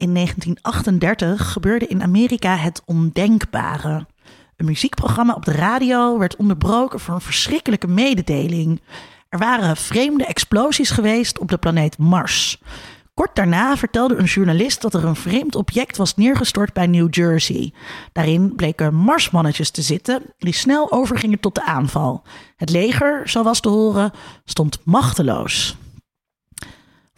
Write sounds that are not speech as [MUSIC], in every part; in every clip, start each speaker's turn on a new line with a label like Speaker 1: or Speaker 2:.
Speaker 1: In 1938 gebeurde in Amerika het ondenkbare. Een muziekprogramma op de radio werd onderbroken voor een verschrikkelijke mededeling. Er waren vreemde explosies geweest op de planeet Mars. Kort daarna vertelde een journalist dat er een vreemd object was neergestort bij New Jersey. Daarin bleken marsmannetjes te zitten die snel overgingen tot de aanval. Het leger, zo was te horen, stond machteloos.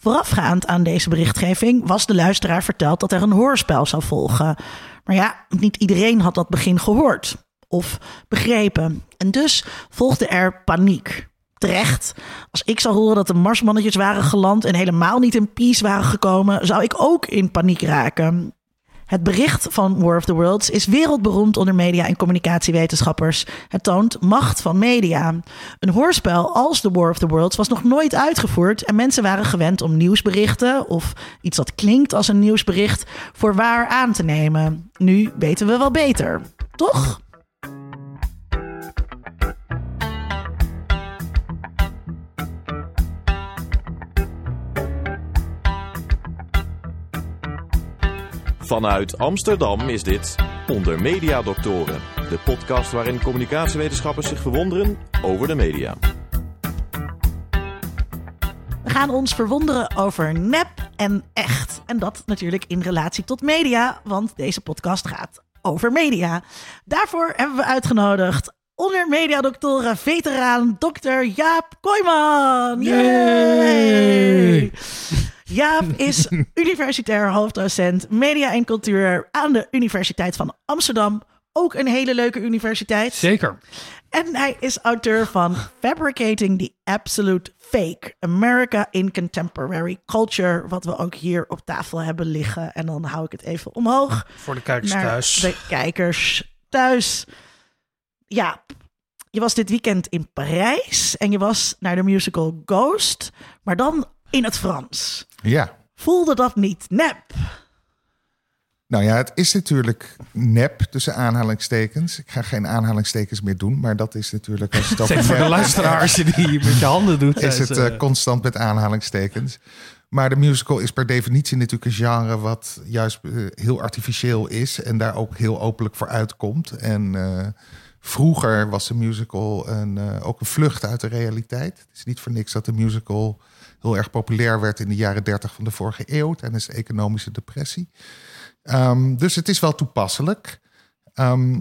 Speaker 1: Voorafgaand aan deze berichtgeving was de luisteraar verteld dat er een hoorspel zou volgen. Maar ja, niet iedereen had dat begin gehoord of begrepen. En dus volgde er paniek. Terecht. Als ik zou horen dat de marsmannetjes waren geland en helemaal niet in peace waren gekomen, zou ik ook in paniek raken. Het bericht van War of the Worlds is wereldberoemd onder media- en communicatiewetenschappers. Het toont macht van media. Een hoorspel als The War of the Worlds was nog nooit uitgevoerd en mensen waren gewend om nieuwsberichten of iets wat klinkt als een nieuwsbericht voor waar aan te nemen. Nu weten we wel beter, toch?
Speaker 2: Vanuit Amsterdam is dit Onder Media Doctoren, de podcast waarin communicatiewetenschappers zich verwonderen over de media.
Speaker 1: We gaan ons verwonderen over nep en echt. En dat natuurlijk in relatie tot media, want deze podcast gaat over media. Daarvoor hebben we uitgenodigd onder mediadoctoren veteraan Dr. Jaap Kooijman. Yay! Jaap is [LAUGHS] universitair hoofddocent media en cultuur aan de Universiteit van Amsterdam. Ook een hele leuke universiteit.
Speaker 3: Zeker.
Speaker 1: En hij is auteur van Fabricating the Absolute Fake: America in Contemporary Culture, wat we ook hier op tafel hebben liggen. En dan hou ik het even omhoog.
Speaker 3: Voor de kijkers thuis.
Speaker 1: De kijkers thuis. Ja, je was dit weekend in Parijs en je was naar de musical Ghost, maar dan in het Frans.
Speaker 4: Ja.
Speaker 1: Voelde dat niet nep?
Speaker 4: Nou ja, het is natuurlijk nep tussen aanhalingstekens. Ik ga geen aanhalingstekens meer doen, maar dat is natuurlijk als het over
Speaker 3: Zeg voor de luisteraar als je die met je handen doet.
Speaker 4: is
Speaker 3: zijn
Speaker 4: het
Speaker 3: ze-
Speaker 4: eh, constant met aanhalingstekens. Maar de musical is per definitie natuurlijk een genre wat juist eh, heel artificieel is en daar ook heel openlijk voor uitkomt. En eh, vroeger was de musical een, eh, ook een vlucht uit de realiteit. Het is niet voor niks dat de musical heel erg populair werd in de jaren 30 van de vorige eeuw tijdens de economische depressie. Ehm, dus het is wel toepasselijk. Ehm,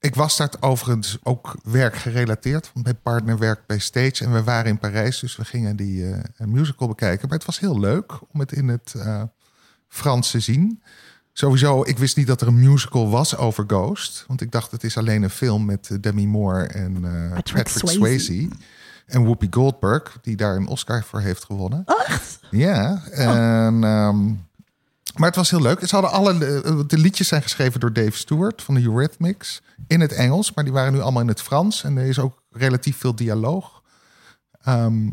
Speaker 4: ik was daar overigens ook werkgerelateerd. Want mijn partner werkt bij Stage en we waren in Parijs. Dus we gingen die eh, musical bekijken. Maar het was heel leuk om het in het eh, Frans te zien. Sowieso, ik wist niet dat er een musical was over Ghost. Want ik dacht het is alleen een film met eh, Demi Moore en eh, Patrick,
Speaker 1: Swayze.
Speaker 4: Swayze. En Whoopi Goldberg, die daar een Oscar voor heeft gewonnen.
Speaker 1: Echt?
Speaker 4: Ja, en, ehm, maar het was heel leuk. Ze hadden alle, de, de liedjes zijn geschreven door Dave Stewart van de Eurythmics in het Engels, maar die waren nu allemaal in het Frans. En er is ook relatief veel dialoog Ehm,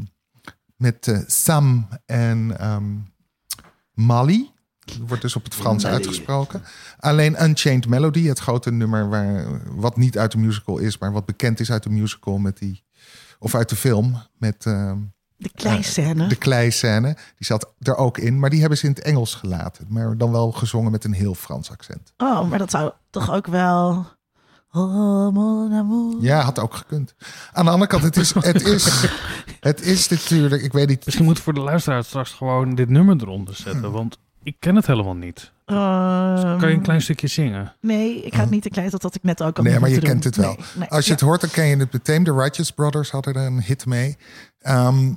Speaker 4: met eh, Sam en Mali. Dat wordt dus op het Frans uitgesproken. Alleen Unchained Melody, het grote nummer waar, wat niet uit de musical is, maar wat bekend is uit de musical met die, of uit de film met. ehm,
Speaker 1: De kleiscène.
Speaker 4: de kleiscène. Die zat er ook in, maar die hebben ze in het Engels gelaten. Maar dan wel gezongen met een heel Frans accent.
Speaker 1: Oh, maar dat zou toch ook wel... Oh, mon amour.
Speaker 4: Ja, had ook gekund. Aan de andere kant, het is, het is, [LAUGHS] het is natuurlijk, ik weet niet.
Speaker 3: Misschien moet voor de luisteraar straks gewoon dit nummer eronder zetten. Want ik ken het helemaal niet.
Speaker 1: Ehm,
Speaker 3: Kan je een klein stukje zingen?
Speaker 1: Nee, ik ga het niet te klein, dat had ik net ook al
Speaker 4: Nee, maar je kent het wel.
Speaker 1: Nee, nee.
Speaker 4: Als je
Speaker 1: Ja.
Speaker 4: het hoort, dan ken je het meteen. De Righteous Brothers hadden er een hit mee. Ehm,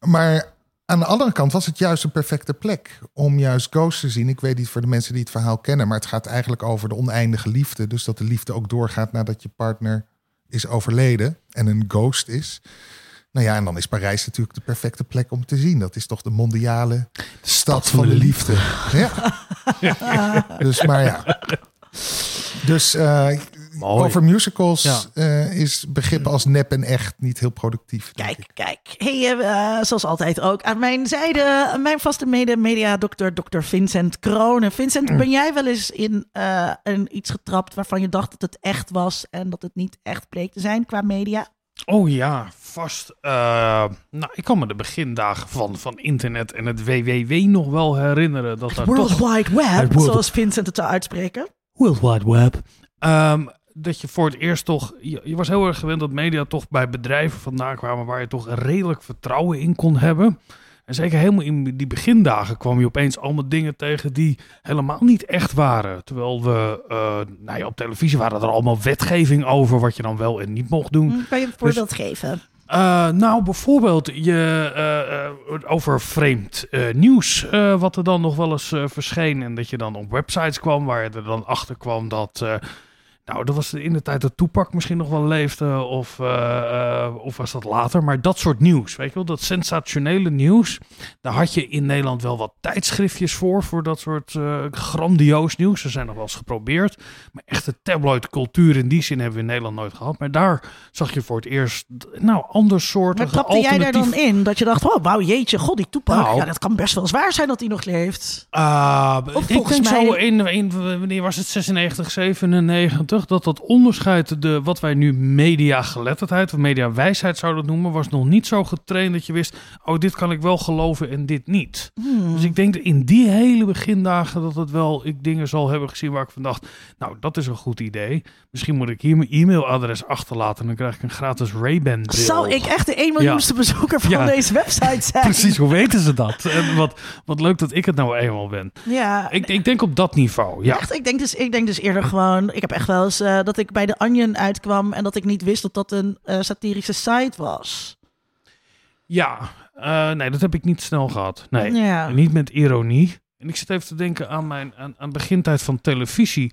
Speaker 4: maar aan de andere kant was het juist een perfecte plek om juist Ghost te zien. Ik weet niet voor de mensen die het verhaal kennen, maar het gaat eigenlijk over de oneindige liefde. Dus dat de liefde ook doorgaat nadat je partner is overleden en een ghost is. Nou ja, en dan is Parijs natuurlijk de perfecte plek om te zien. Dat is toch de mondiale stad van de liefde. Ja. [LAUGHS] Dus, maar ja. Dus eh, over musicals
Speaker 3: Ja.
Speaker 4: eh, is begrippen als nep en echt niet heel productief.
Speaker 1: Kijk,
Speaker 4: ik.
Speaker 1: kijk. Hey, eh, zoals altijd ook aan mijn zijde, mijn vaste mede-media-dokter, dokter Vincent Kronen. Vincent, ben jij wel eens in eh, een iets getrapt waarvan je dacht dat het echt was en dat het niet echt bleek te zijn qua media?
Speaker 3: Oh ja, vast. Uh, nou, ik kan me de begindagen van, van internet en het WWW nog wel herinneren. Dat daar
Speaker 1: World
Speaker 3: toch,
Speaker 1: Wide Web,
Speaker 3: Het World-
Speaker 1: zoals Vincent het zou uitspreken.
Speaker 3: World Wide Web. Ehm, dat je voor het eerst toch... Je, je was heel erg gewend dat media toch bij bedrijven vandaan kwamen... waar je toch redelijk vertrouwen in kon hebben. En zeker helemaal in die begindagen kwam je opeens allemaal dingen tegen... die helemaal niet echt waren. Terwijl we... eh, nou ja, op televisie waren er allemaal wetgeving over... wat je dan wel en niet mocht doen.
Speaker 1: Hm, Kan je een voorbeeld geven?
Speaker 3: Uh, nou, bijvoorbeeld je, uh, over vreemd nieuws, wat er dan nog wel eens verscheen. En dat je dan op websites kwam waar je er dan achter kwam dat. Nou, dat was in de tijd dat Toepak misschien nog wel leefde, of, of was dat later. Maar dat soort nieuws, weet je wel, dat sensationele nieuws. Daar had je in Nederland wel wat tijdschriftjes voor, voor dat soort grandioos nieuws. Ze zijn nog wel eens geprobeerd. Maar echte tabloidcultuur in die zin hebben we in Nederland nooit gehad. Maar daar zag je voor het eerst, nou, ander soort.
Speaker 1: Maar trapte jij daar dan in? Dat je dacht, oh, wauw, jeetje, god, die toepak.
Speaker 3: Nou.
Speaker 1: ja, dat kan best wel zwaar zijn dat hij nog leeft.
Speaker 3: Uh,
Speaker 1: Of
Speaker 3: ik
Speaker 1: volgens
Speaker 3: denk
Speaker 1: mij-
Speaker 3: zo in, in, wanneer was het 96, 97, dat dat onderscheid, de, wat wij nu mediageletterdheid of mediawijsheid zouden noemen, was nog niet zo getraind dat je wist, oh, dit kan ik wel geloven en dit niet.
Speaker 1: Hmm.
Speaker 3: Dus ik denk dat in die hele begindagen dat het wel, ik dingen zal hebben gezien waar ik van dacht, nou, dat is een goed idee. Misschien moet ik hier mijn e-mailadres achterlaten en dan krijg ik een gratis Ray-Ban.
Speaker 1: Zou ik echt de 1 miljoenste bezoeker van
Speaker 3: Ja.
Speaker 1: deze website zijn? [LAUGHS]
Speaker 3: Precies, hoe weten ze dat? En wat, wat leuk dat ik het nou eenmaal ben.
Speaker 1: Ja,
Speaker 3: Ik, ik denk op dat niveau, ja.
Speaker 1: Echt, ik denk, dus, ik denk dus eerder gewoon... Ik heb echt wel eh, dat ik bij de Onion uitkwam... en dat ik niet wist dat dat een eh, satirische site was.
Speaker 3: Ja, eh, nee, dat heb ik niet snel gehad. Nee,
Speaker 1: Ja.
Speaker 3: Niet met ironie. En ik zit even te denken aan mijn aan, aan begintijd van televisie.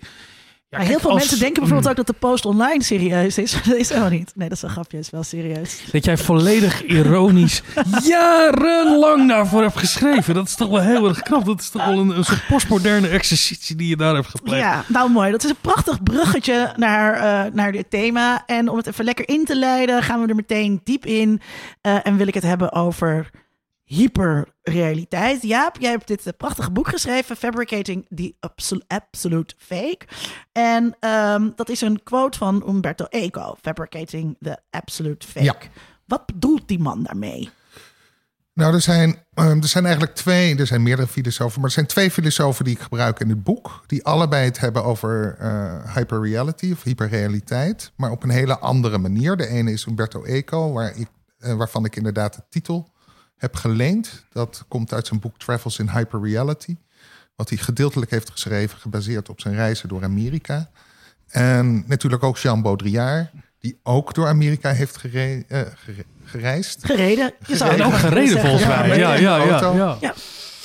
Speaker 3: Ja,
Speaker 1: heel veel
Speaker 3: als-
Speaker 1: mensen denken bijvoorbeeld
Speaker 3: mm,
Speaker 1: ook dat de post online serieus is. [LAUGHS] dat is helemaal niet. Nee, dat is een grapje. is wel serieus.
Speaker 3: Dat jij volledig [LAUGHS] ironisch jarenlang daarvoor hebt geschreven. Dat is toch wel heel erg knap. Dat is toch wel een, een soort postmoderne exercitie die je daar hebt gepleegd.
Speaker 1: Ja, nou mooi. Dat is een prachtig bruggetje naar, eh, naar dit thema. En om het even lekker in te leiden, gaan we er meteen diep in. Eh, en wil ik het hebben over hyperrealiteit. Jaap, jij hebt dit eh, prachtige boek geschreven, Fabricating the Absol- Absolute Fake. En ehm, dat is een quote van Umberto Eco, Fabricating the Absolute Fake.
Speaker 4: Ja.
Speaker 1: Wat bedoelt die man daarmee?
Speaker 4: Nou, er zijn, ehm, er zijn eigenlijk twee, er zijn meerdere filosofen, maar er zijn twee filosofen die ik gebruik in het boek, die allebei het hebben over eh, hyperreality of hyperrealiteit, maar op een hele andere manier. De ene is Umberto Eco, waar ik, eh, waarvan ik inderdaad de titel heb geleend. Dat komt uit zijn boek Travels in Hyperreality, wat hij gedeeltelijk heeft geschreven, gebaseerd op zijn reizen door Amerika. En natuurlijk ook Jean Baudrillard, die ook door Amerika heeft gere- eh, gere- gereisd.
Speaker 1: Gereden? Je zou
Speaker 3: ook gereden volgens
Speaker 4: Ja,
Speaker 3: mij. Ja, ja, ja, ja.
Speaker 1: Ja.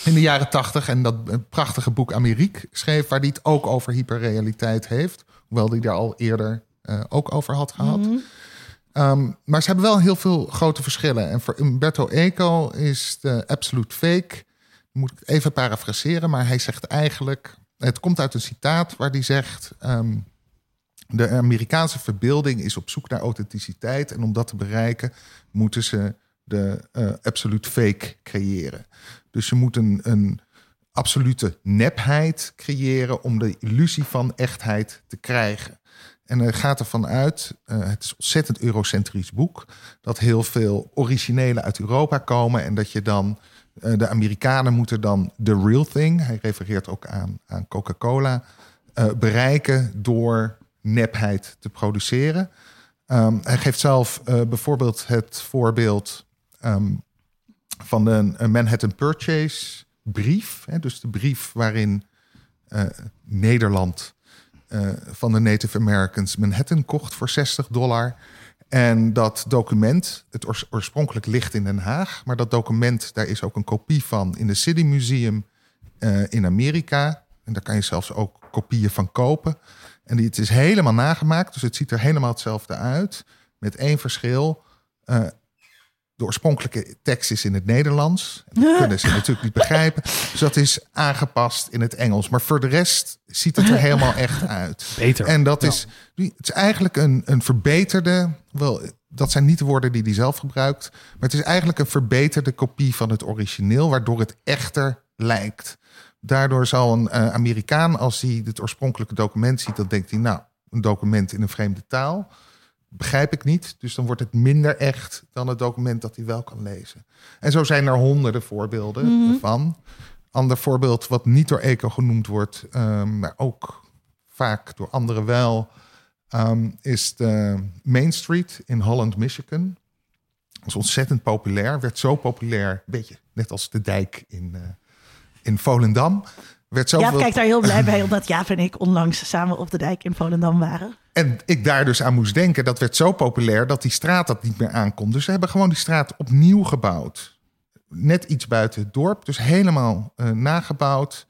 Speaker 4: in de jaren tachtig en dat een prachtige boek Ameriek schreef, waar hij het ook over hyperrealiteit heeft, hoewel hij daar al eerder eh, ook over had gehad.
Speaker 1: Mhm.
Speaker 4: Ehm, maar ze hebben wel heel veel grote verschillen. En voor Umberto Eco is de absolute fake, moet ik even parafraseren, maar hij zegt eigenlijk, het komt uit een citaat waar hij zegt. ehm, de Amerikaanse verbeelding is op zoek naar authenticiteit. En om dat te bereiken, moeten ze de eh, absolute fake creëren. Dus je moet een, een absolute nepheid creëren om de illusie van echtheid te krijgen. En er gaat ervan uit, eh, het is een ontzettend eurocentrisch boek, dat heel veel originelen uit Europa komen en dat je dan, eh, de Amerikanen moeten dan the real thing, hij refereert ook aan, aan Coca-Cola, eh, bereiken door nepheid te produceren. Ehm, hij geeft zelf bijvoorbeeld het voorbeeld ehm, van een Manhattan Purchase brief. Hè, dus de brief waarin Nederland eh, van de Native Americans Manhattan kocht voor 60 dollar. En dat document, het oors- oorspronkelijk ligt in Den Haag, maar dat document, daar is ook een kopie van in de City Museum eh, in Amerika. En daar kan je zelfs ook kopieën van kopen. En die, het is helemaal nagemaakt, dus het ziet er helemaal hetzelfde uit. Met één verschil. eh, de oorspronkelijke tekst is in het Nederlands. En dat kunnen ze [LAUGHS] natuurlijk niet begrijpen. Dus dat is aangepast in het Engels. Maar voor de rest ziet het er [LAUGHS] helemaal echt uit.
Speaker 3: Beter.
Speaker 4: En dat
Speaker 3: Ja.
Speaker 4: is, het is eigenlijk een, een verbeterde. Wel, dat zijn niet de woorden die hij zelf gebruikt. Maar het is eigenlijk een verbeterde kopie van het origineel, waardoor het echter lijkt. Daardoor zal een eh, Amerikaan, als hij het oorspronkelijke document ziet, dan denkt hij, nou, een document in een vreemde taal. Begrijp ik niet. Dus dan wordt het minder echt dan het document dat hij wel kan lezen. En zo zijn er honderden voorbeelden
Speaker 1: Mhm.
Speaker 4: van. Ander voorbeeld wat niet door Eco genoemd wordt, ehm, maar ook vaak door anderen wel, ehm, is de Main Street in Holland, Michigan. Dat is ontzettend populair. Werd zo populair, een beetje net als de dijk in, eh, in Volendam. Werd
Speaker 1: Jaap
Speaker 4: zoveel
Speaker 1: kijkt daar heel blij [LAUGHS] bij, omdat Jaap en ik onlangs samen op de dijk in Volendam waren.
Speaker 4: En ik daar dus aan moest denken, dat werd zo populair dat die straat dat niet meer aankomt. Dus ze hebben gewoon die straat opnieuw gebouwd. Net iets buiten het dorp, dus helemaal eh, nagebouwd.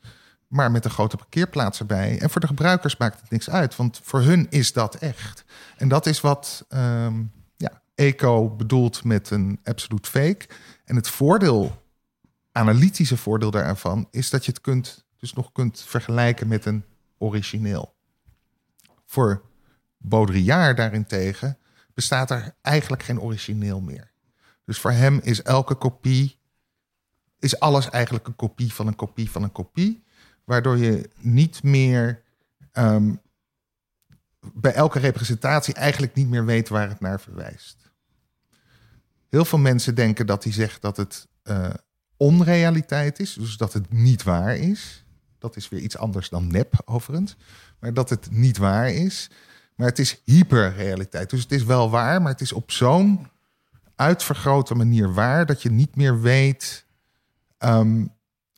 Speaker 4: Maar met een grote parkeerplaats erbij. En voor de gebruikers maakt het niks uit, want voor hun is dat echt. En dat is wat ehm, ja, Eco bedoelt met een absolute fake. En het voordeel, analytische voordeel daarvan, is dat je het kunt, dus nog kunt vergelijken met een origineel. Voor Baudrillard daarentegen bestaat er eigenlijk geen origineel meer. Dus voor hem is elke kopie, is alles eigenlijk een kopie van een kopie van een kopie. Waardoor je niet meer ehm, bij elke representatie eigenlijk niet meer weet waar het naar verwijst. Heel veel mensen denken dat hij zegt dat het eh, onrealiteit is, dus dat het niet waar is. Dat is weer iets anders dan nep, overigens. Maar dat het niet waar is. Maar het is hyperrealiteit. Dus het is wel waar, maar het is op zo'n uitvergrote manier waar dat je niet meer weet ehm,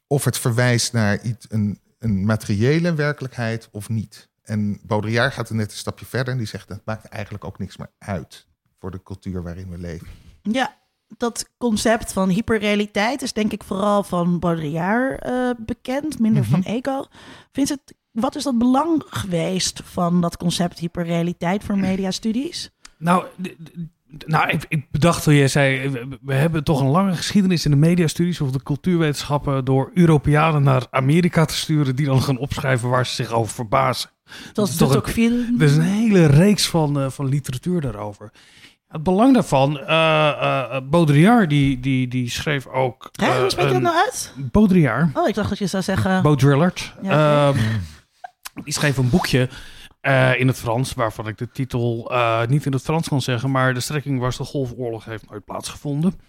Speaker 4: of het verwijst naar iets, een, een materiële werkelijkheid of niet. En Baudrillard gaat er net een stapje verder en die zegt dat maakt eigenlijk ook niks meer uit voor de cultuur waarin we leven.
Speaker 1: Ja, dat concept van hyperrealiteit is denk ik vooral van Baudrillard eh, bekend, minder
Speaker 3: Mhm.
Speaker 1: van Eco. Vincent, wat is dat belang geweest van dat concept hyperrealiteit voor mediastudies?
Speaker 3: Nou, nou ik, ik bedacht toen jij zei, we, hebben toch een lange geschiedenis in de mediastudies of de cultuurwetenschappen door Europeanen naar Amerika te sturen die dan gaan opschrijven waar ze zich over verbazen.
Speaker 1: Zoals
Speaker 3: is toch een-
Speaker 1: Tocqueville.
Speaker 3: Er is een hele reeks van, eh, van literatuur daarover. Het belang daarvan, eh, Baudrillard die, die, die schreef ook...
Speaker 1: Hè, hoe spreek je dat nou uit?
Speaker 3: Baudrillard.
Speaker 1: Oh, ik dacht dat je zou zeggen...
Speaker 3: Baudrillard.
Speaker 1: Ja. [LAUGHS]
Speaker 3: Die schreef een boekje eh, in het Frans, waarvan ik de titel eh, niet in het Frans kan zeggen, maar de strekking was de Golfoorlog heeft nooit plaatsgevonden.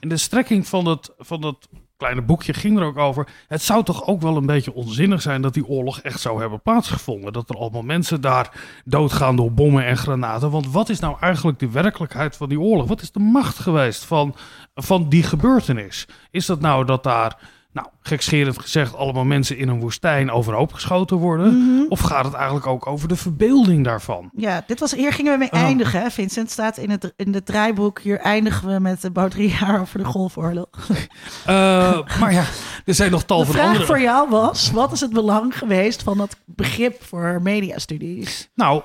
Speaker 3: En de strekking van dat, van dat kleine boekje ging er ook over. Het zou toch ook wel een beetje onzinnig zijn dat die oorlog echt zou hebben plaatsgevonden. Dat er allemaal mensen daar doodgaan door bommen en granaten. Want wat is nou eigenlijk de werkelijkheid van die oorlog? Wat is de macht geweest van, van die gebeurtenis? Is dat nou dat daar nou, gekscherend gezegd, allemaal mensen in een woestijn overhoop geschoten worden?
Speaker 1: Mhm.
Speaker 3: Of gaat het eigenlijk ook over de verbeelding daarvan?
Speaker 1: Ja, dit was, hier gingen we mee
Speaker 3: Oh.
Speaker 1: eindigen. Hè? Vincent staat in het, in het draaiboek. Hier eindigen we met de Baudrillard over de Golfoorlog.
Speaker 3: Eh, maar ja, er zijn nog tal
Speaker 1: De
Speaker 3: van
Speaker 1: vraag
Speaker 3: andere...
Speaker 1: voor jou was: wat is het belang geweest van dat begrip voor mediastudies?
Speaker 3: Nou,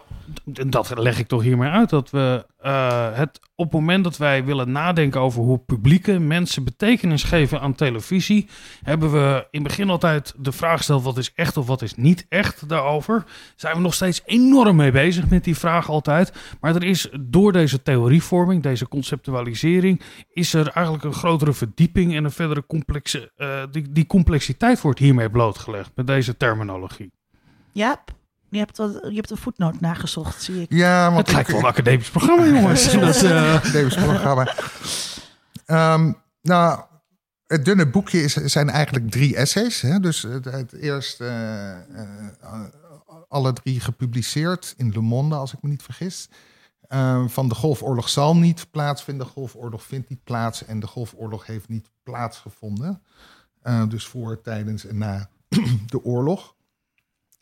Speaker 3: dat leg ik toch hiermee uit. Dat we eh, het op het moment dat wij willen nadenken over hoe publieke mensen betekenis geven aan televisie, hebben we in het begin altijd de vraag gesteld: wat is echt of wat is niet echt daarover? Zijn we nog steeds enorm mee bezig met die vraag altijd. Maar er is door deze theorievorming, deze conceptualisering, is er eigenlijk een grotere verdieping en een verdere complexe. eh, die, die complexiteit wordt hiermee blootgelegd met deze terminologie.
Speaker 1: Jaap, je hebt, wat, je hebt een voetnoot nagezocht, zie ik.
Speaker 4: Ja, want
Speaker 3: Het lijkt
Speaker 4: ik-
Speaker 3: wel een academisch programma, [LAUGHS] jongens. Dat, eh,
Speaker 4: Davis programma. Ehm, nou, het dunne boekje is, zijn eigenlijk drie essays. Hè? Dus het, het eerst eh, eh, alle drie gepubliceerd in Le Monde, als ik me niet vergis. Ehm, van de Golfoorlog zal niet plaatsvinden, de Golfoorlog vindt niet plaats en de Golfoorlog heeft niet plaatsgevonden. Eh, dus voor, tijdens en na [CLEARS THROAT] de oorlog.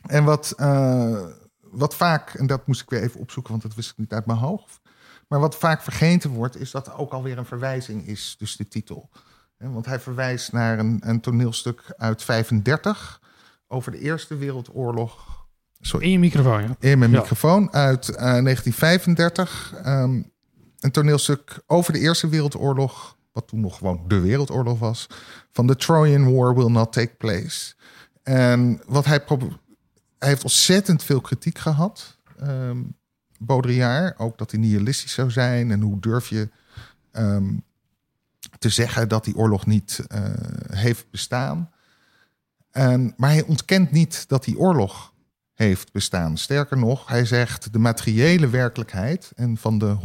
Speaker 4: En wat, eh, wat vaak, en dat moest ik weer even opzoeken, want dat wist ik niet uit mijn hoofd. Maar wat vaak vergeten wordt, is dat er ook alweer een verwijzing is, dus de titel. Want hij verwijst naar een, een toneelstuk uit 35 over de Eerste Wereldoorlog. Sorry,
Speaker 3: in je microfoon, ja.
Speaker 4: in mijn
Speaker 3: Ja.
Speaker 4: microfoon uit eh, 1935. ehm, een toneelstuk over de Eerste Wereldoorlog, wat toen nog gewoon de Wereldoorlog was. Van The Trojan War Will Not Take Place. En wat hij, hij heeft ontzettend veel kritiek gehad. ehm Baudrillard, ook dat hij nihilistisch zou zijn. En hoe durf je ehm, te zeggen dat die oorlog niet eh, heeft bestaan. Maar hij ontkent niet dat die oorlog heeft bestaan. Sterker nog, hij zegt de materiële werkelijkheid en van de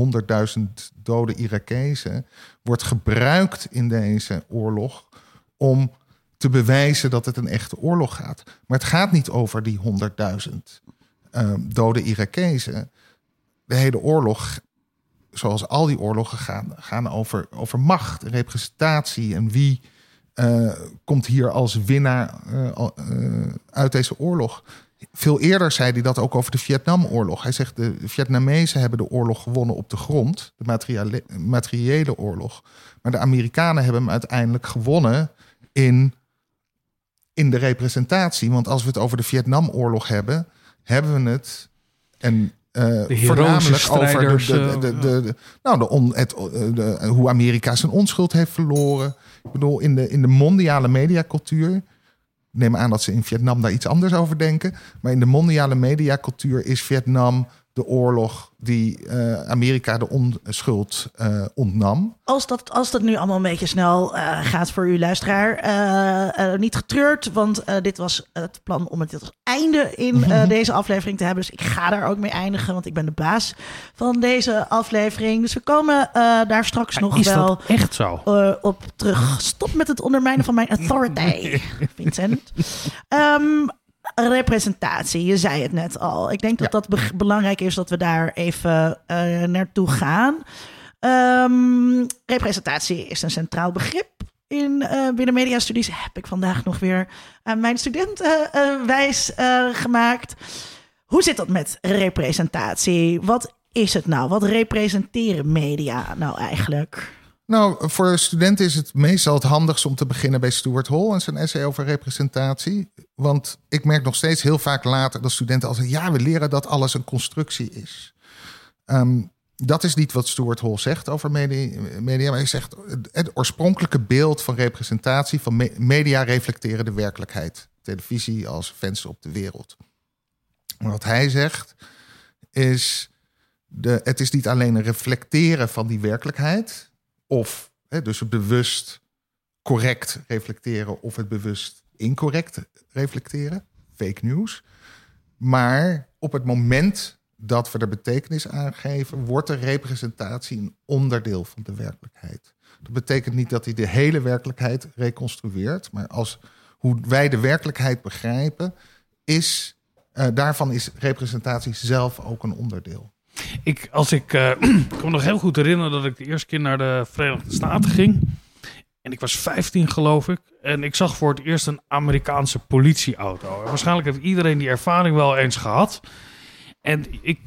Speaker 4: 100.000 dode Irakezen wordt gebruikt in deze oorlog om te bewijzen dat het een echte oorlog gaat. Maar het gaat niet over die 100.000 uh, dode Irakezen. De hele oorlog, zoals al die oorlogen gaan, gaan over, over macht, representatie en wie uh, komt hier als winnaar uh, uit deze oorlog. Veel eerder zei hij dat ook over de Vietnamoorlog. Hij zegt de Vietnamezen hebben de oorlog gewonnen op de grond, de materiële, materiële oorlog. Maar de Amerikanen hebben hem uiteindelijk gewonnen in, in de representatie. Want als we het over de Vietnamoorlog hebben, hebben we het. En uh, voornamelijk over de, de, de, de, nou, de on, het, de, hoe Amerika zijn onschuld heeft verloren. Ik bedoel, in de, in de mondiale mediacultuur neem aan dat ze in Vietnam daar iets anders over denken. Maar in de mondiale mediacultuur is Vietnam de oorlog die uh, Amerika de onschuld uh, ontnam.
Speaker 1: Als dat, als dat nu allemaal een beetje snel uh, gaat voor uw luisteraar, niet getreurd, want dit was het plan om het als einde in [LAUGHS] deze aflevering te hebben. Dus ik ga daar ook mee eindigen, want ik ben de baas van deze aflevering. Dus we komen daar straks
Speaker 3: maar
Speaker 1: nog
Speaker 3: is
Speaker 1: wel
Speaker 3: dat echt zo?
Speaker 1: op terug. Stop met het ondermijnen van mijn authority, [LAUGHS] Vincent. Um, representatie, je zei het net al. Ik denk dat
Speaker 4: Ja.
Speaker 1: dat be- belangrijk is dat we daar even eh, naartoe gaan. Ehm, representatie is een centraal begrip. In eh binnen mediastudies heb ik vandaag nog weer aan mijn studenten eh, wijs gemaakt. Hoe zit dat met representatie? Wat is het nou? Wat representeren media nou eigenlijk?
Speaker 4: Nou, voor studenten is het meestal het handigst om te beginnen bij Stuart Hall en zijn essay over representatie. Want ik merk nog steeds heel vaak later dat studenten al zeggen: ja, we leren dat alles een constructie is. Ehm, dat is niet wat Stuart Hall zegt over media, maar hij zegt het- oorspronkelijke beeld van representatie van me- media reflecteren de werkelijkheid. Televisie als venster op de wereld. Maar wat hij zegt is, de, het is niet alleen een reflecteren van die werkelijkheid, of hè, dus het bewust correct reflecteren of het bewust incorrect reflecteren, fake news. Maar op het moment dat we er betekenis aan geven, wordt de representatie een onderdeel van de werkelijkheid. Dat betekent niet dat hij de hele werkelijkheid reconstrueert, maar als hoe wij de werkelijkheid begrijpen, is eh, daarvan is representatie zelf ook een onderdeel.
Speaker 3: Ik, als ik, [CLEARS THROAT] ik kan me nog heel goed herinneren dat ik de eerste keer naar de Verenigde Staten ging. En ik was 15 geloof ik. En ik zag voor het eerst een Amerikaanse politieauto. Waarschijnlijk heeft iedereen die ervaring wel eens gehad. En ik,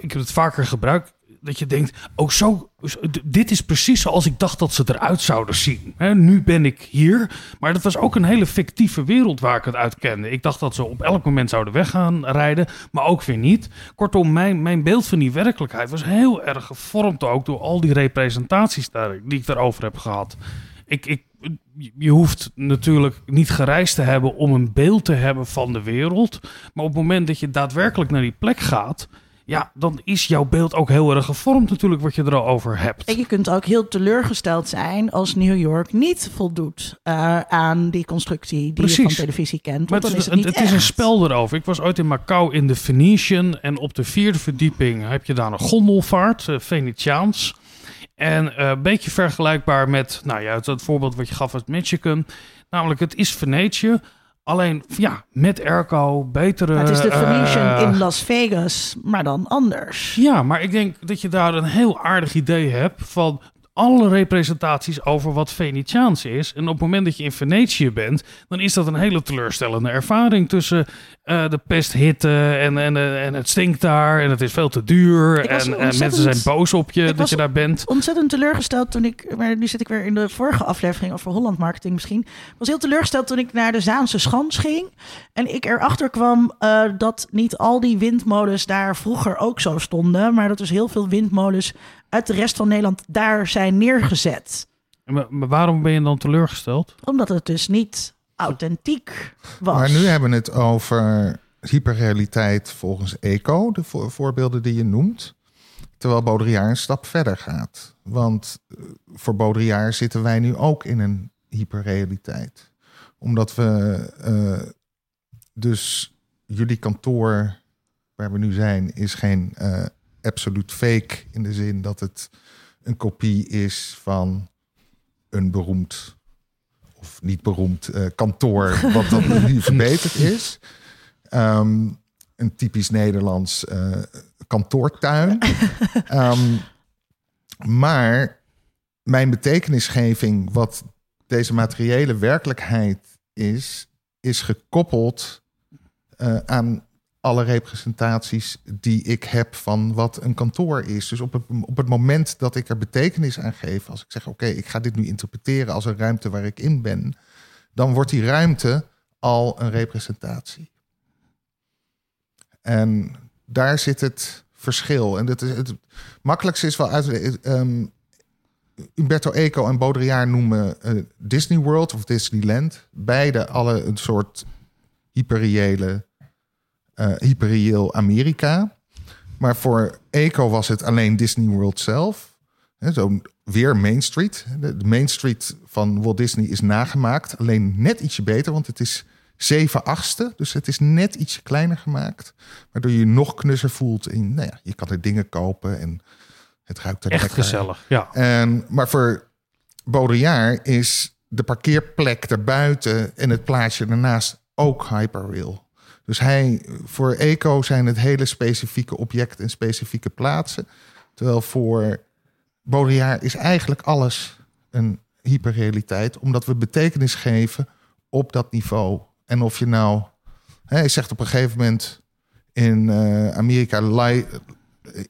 Speaker 3: ik heb het vaker gebruikt. Dat je denkt, oh zo, dit is precies zoals ik dacht dat ze eruit zouden zien. Nu ben ik hier. Maar dat was ook een hele fictieve wereld waar ik het uit kende. Ik dacht dat ze op elk moment zouden weggaan rijden, maar ook weer niet. Kortom, mijn, mijn beeld van die werkelijkheid was heel erg gevormd ook door al die representaties daar, die ik daarover heb gehad. Ik, ik, je hoeft natuurlijk niet gereisd te hebben om een beeld te hebben van de wereld. Maar op het moment dat je daadwerkelijk naar die plek gaat, ja, dan is jouw beeld ook heel erg gevormd natuurlijk wat je erover hebt.
Speaker 1: En je kunt ook heel teleurgesteld zijn als New York niet voldoet eh, aan die constructie die je van televisie kent.
Speaker 3: Maar het, is,
Speaker 1: het,
Speaker 3: is een spel erover. Ik was ooit in Macau in de Venetian. En op de vierde verdieping heb je daar een gondelvaart, eh, Venetiaans. En eh, een beetje vergelijkbaar met nou ja, het, het voorbeeld wat je gaf uit Michigan. Namelijk, het is Venetië. Alleen ja, met airco, betere...
Speaker 1: Maar het is de Venetian
Speaker 3: eh,
Speaker 1: in Las Vegas, maar dan anders.
Speaker 3: Ja, maar ik denk dat je daar een heel aardig idee hebt van alle representaties over wat Venetiaans is. En op het moment dat je in Venetië bent, dan is dat een hele teleurstellende ervaring tussen eh, de pesthitte en, en, en het stinkt daar en het is veel te duur. En, en mensen zijn boos op je dat je daar bent.
Speaker 1: Ontzettend teleurgesteld toen ik, maar nu zit ik weer in de vorige aflevering over Holland Marketing misschien. Was heel teleurgesteld toen ik naar de Zaanse Schans ging. En ik erachter kwam eh, dat niet al die windmolens daar vroeger ook zo stonden. Maar dat dus heel veel windmolens uit de rest van Nederland daar zijn neergezet.
Speaker 3: Maar, maar waarom ben je dan teleurgesteld?
Speaker 1: Omdat het dus niet authentiek was.
Speaker 4: Maar nu hebben we het over hyperrealiteit volgens ECO, de vo- voorbeelden die je noemt. Terwijl Baudrillard een stap verder gaat. Want eh, voor Baudrillard zitten wij nu ook in een hyperrealiteit. Omdat we eh, dus jullie kantoor waar we nu zijn is geen uh, absoluut fake in de zin dat het een kopie is van een beroemd of niet beroemd uh, kantoor [LAUGHS] wat dan niet verbeterd is. Um, een typisch Nederlands uh, kantoortuin. um, [LAUGHS] maar mijn betekenisgeving, wat deze materiële werkelijkheid is, is gekoppeld uh, aan alle representaties die ik heb van wat een kantoor is. Dus op het, op het moment dat ik er betekenis aan geef, als ik zeg: Oké, ik ga dit nu interpreteren als een ruimte waar ik in ben, dan wordt die ruimte al een representatie. En daar zit het verschil. En het, het makkelijkste is wel uit. Um, Umberto Eco en Baudrillard noemen uh, Disney World of Disneyland. Beide alle een soort hyperreële, hyperreëel Amerika. Maar voor Eco was het alleen Disney World zelf. zo weer Main Street. De, Main Street van Walt Disney is nagemaakt. Alleen net ietsje beter, want het is 7 achtste. Dus het is net ietsje kleiner gemaakt. Waardoor je je nog knusser voelt. In, nou ja, je kan er dingen kopen en het ruikt er
Speaker 3: Echt
Speaker 4: lekker.
Speaker 3: gezellig, ja.
Speaker 4: En, maar voor Baudrillard is de parkeerplek erbuiten en het plaatsje daarnaast ook hyperreal. Dus hij, voor Eco zijn het hele specifieke objecten en specifieke plaatsen. Terwijl voor Baudrillard is eigenlijk alles een hyperrealiteit. Omdat we betekenis geven op dat niveau. En of je nou, hij zegt op een gegeven moment in uh, Amerika, li,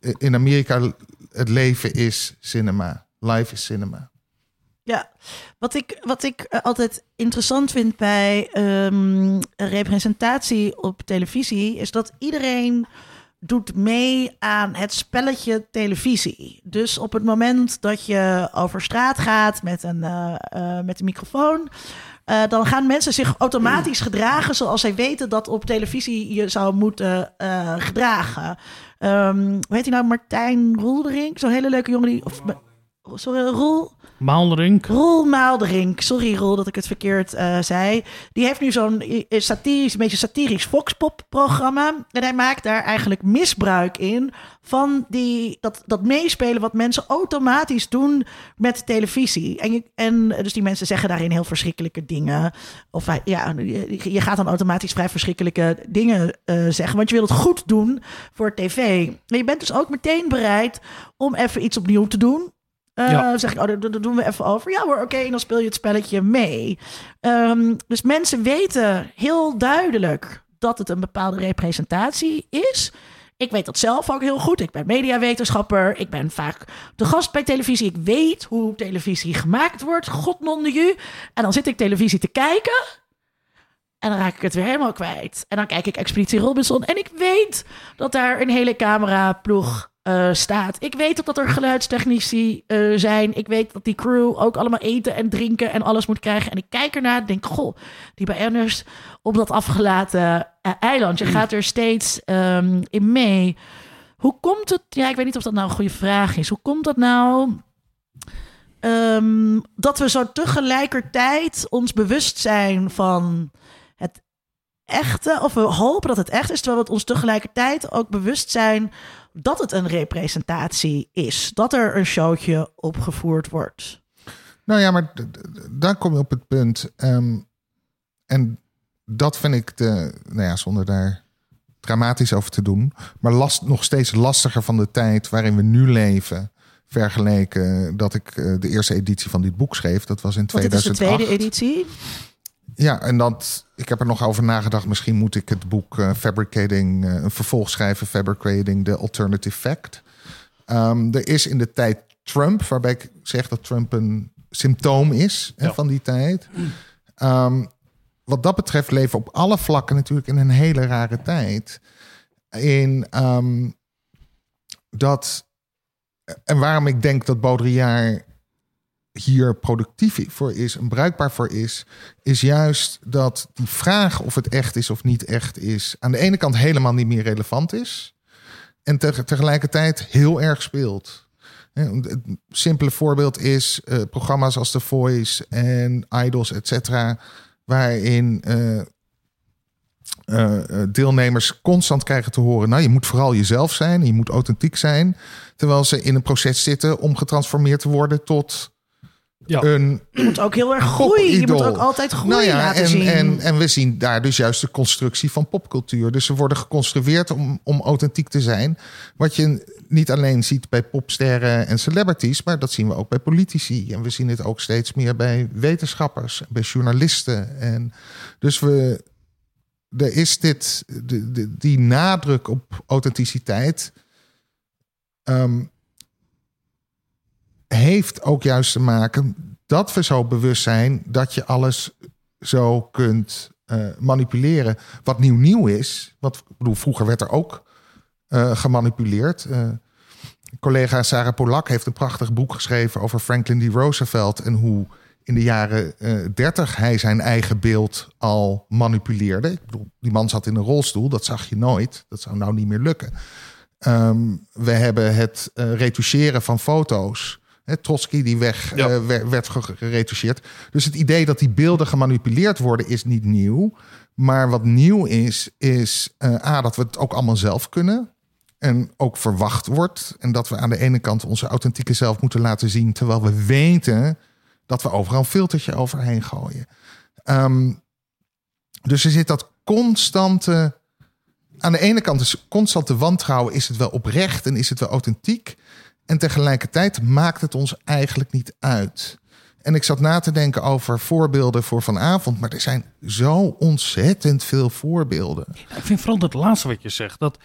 Speaker 4: in Amerika het leven is cinema, live is cinema.
Speaker 1: Ja, wat ik, wat ik uh, altijd interessant vind bij um, representatie op televisie is dat iedereen doet mee aan het spelletje televisie. Dus op het moment dat je over straat gaat met een, uh, uh, met een microfoon, uh, dan gaan mensen zich automatisch gedragen zoals zij weten dat op televisie je zou moeten gedragen. Um, hoe heet hij nou? Martijn Roelderink? Zo'n hele leuke jongen die... Of, sorry, Roel...
Speaker 3: Maalderink.
Speaker 1: Roel Maalderink. Sorry Roel dat ik het verkeerd uh, zei. Die heeft nu zo'n satirisch, een beetje satirisch Foxpop-programma. En hij maakt daar eigenlijk misbruik in van die, dat, dat meespelen wat mensen automatisch doen met televisie. En, en dus die mensen zeggen daarin heel verschrikkelijke dingen. Of ja, je gaat dan automatisch vrij verschrikkelijke dingen uh, zeggen. Want je wil het goed doen voor tv. En je bent dus ook meteen bereid om even iets opnieuw te doen. Uh, ja. zeg ik, oh, dat, doen we even over. Ja hoor, oké, dan speel je het spelletje mee. Um, dus mensen weten heel duidelijk dat het een bepaalde representatie is. Ik weet dat zelf ook heel goed. Ik ben mediawetenschapper. Ik ben vaak de gast bij televisie. Ik weet hoe televisie gemaakt wordt. God non. En dan zit ik televisie te kijken. En dan raak ik het weer helemaal kwijt. En dan kijk ik Expeditie Robinson. En ik weet dat daar een hele cameraploeg uh, staat. Ik weet dat er geluidstechnici uh, zijn. Ik weet dat die crew ook allemaal eten en drinken en alles moet krijgen. En ik kijk ernaar en denk, goh, die BN'ers op dat afgelaten uh, eiland. Je gaat er steeds um, in mee. Hoe komt het... Ja, ik weet niet of dat nou een goede vraag is. Hoe komt dat nou... Um, dat we zo tegelijkertijd ons bewust zijn van het echte, of we hopen dat het echt is, terwijl we ons tegelijkertijd ook bewust zijn dat het een representatie is. Dat er een showtje opgevoerd wordt.
Speaker 4: Nou ja, maar daar kom je op het punt. Um, en dat vind ik de, nou ja, zonder daar dramatisch over te doen, maar last, nog steeds lastiger van de tijd waarin we nu leven. Vergeleken dat ik uh, de eerste editie van dit boek schreef. Dat was in 2008.
Speaker 1: Dit is de tweede editie?
Speaker 4: Ja, en dat, ik heb er nog over nagedacht. Misschien moet ik het boek uh, Fabricating, uh, een vervolg schrijven, Fabricating the Alternative Fact. Um, er is in de tijd Trump, waarbij ik zeg dat Trump een symptoom is ja. van die tijd. Um, wat dat betreft leven op alle vlakken natuurlijk in een hele rare tijd. In um, dat. En waarom ik denk dat Baudrillard hier productief voor is en bruikbaar voor is, is juist dat die vraag of het echt is of niet echt is, aan de ene kant helemaal niet meer relevant is en te tegelijkertijd heel erg speelt. Het simpele voorbeeld is uh, programma's als The Voice en Idols, et cetera, waarin eh, eh, deelnemers constant krijgen te horen: nou, je moet vooral jezelf zijn, je moet authentiek zijn. Terwijl ze in een proces zitten om getransformeerd te worden tot
Speaker 3: Ja.
Speaker 4: een
Speaker 1: Je moet ook heel erg groeien. Je moet ook altijd
Speaker 4: nou ja,
Speaker 1: laten
Speaker 4: en,
Speaker 1: zien.
Speaker 4: En, en we zien daar dus juist de constructie van popcultuur. Dus ze worden geconstrueerd om, om authentiek te zijn. Wat je niet alleen ziet bij popsterren en celebrities, maar dat zien we ook bij politici. En we zien het ook steeds meer bij wetenschappers, bij journalisten. En dus we, er is dit, de, de, die nadruk op authenticiteit. ehm, heeft ook juist te maken dat we zo bewust zijn dat je alles zo kunt eh, manipuleren. Wat nieuw nieuw is, wat ik bedoel, vroeger werd er ook eh, gemanipuleerd. Eh, collega Sarah Polak heeft een prachtig boek geschreven over Franklin D. Roosevelt en hoe in de jaren eh 30 hij zijn eigen beeld al manipuleerde. Ik bedoel, die man zat in een rolstoel, dat zag je nooit. Dat zou nou niet meer lukken. Ehm, we hebben het retoucheren van foto's. Hè, Trotsky die weg
Speaker 3: Ja.
Speaker 4: eh, werd, werd ge- geretoucheerd. Dus het idee dat die beelden gemanipuleerd worden is niet nieuw. Maar wat nieuw is, is eh, A, dat we het ook allemaal zelf kunnen. En ook verwacht wordt. En dat we aan de ene kant onze authentieke zelf moeten laten zien. Terwijl we weten dat we overal een filtertje overheen gooien. Ehm, dus er zit dat constante. Aan de ene kant is constante wantrouwen. Is het wel oprecht en is het wel authentiek? En tegelijkertijd maakt het ons eigenlijk niet uit. En ik zat na te denken over voorbeelden voor vanavond. Maar er zijn zo ontzettend veel voorbeelden.
Speaker 3: Ik vind vooral dat laatste wat je zegt. Dat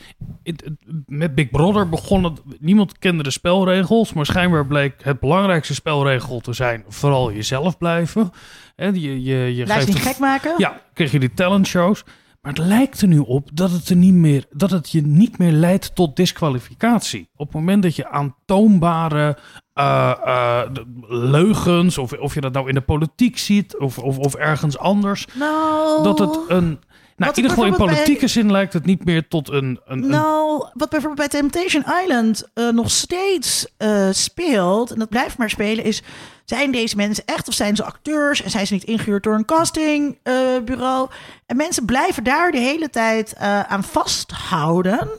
Speaker 3: het- het- met Big Brother begon het. Niemand kende de spelregels. Maar schijnbaar bleek het belangrijkste spelregel te zijn. Vooral jezelf blijven. En je, je, je
Speaker 1: Laat je
Speaker 3: geeft
Speaker 1: niet
Speaker 3: het-
Speaker 1: gek maken.
Speaker 3: Ja, kreeg je die talentshows. Maar het lijkt er nu op dat het, er niet meer, dat het je niet meer leidt tot disqualificatie. Op het moment dat je aantoonbare eh, eh, leugens, of, of je dat nou in de politiek ziet of, of, of ergens anders,
Speaker 1: Nou,
Speaker 3: dat het een. Nou,
Speaker 1: Wat
Speaker 3: in ieder geval in
Speaker 1: bij-
Speaker 3: politieke zin lijkt het niet meer tot een. een, een
Speaker 1: Nou, wat bijvoorbeeld bij Temptation Island eh, nog steeds eh, speelt, en dat blijft maar spelen, is: zijn deze mensen echt of zijn ze acteurs en zijn ze niet ingehuurd door een castingbureau? en mensen blijven daar de hele tijd eh, aan vasthouden,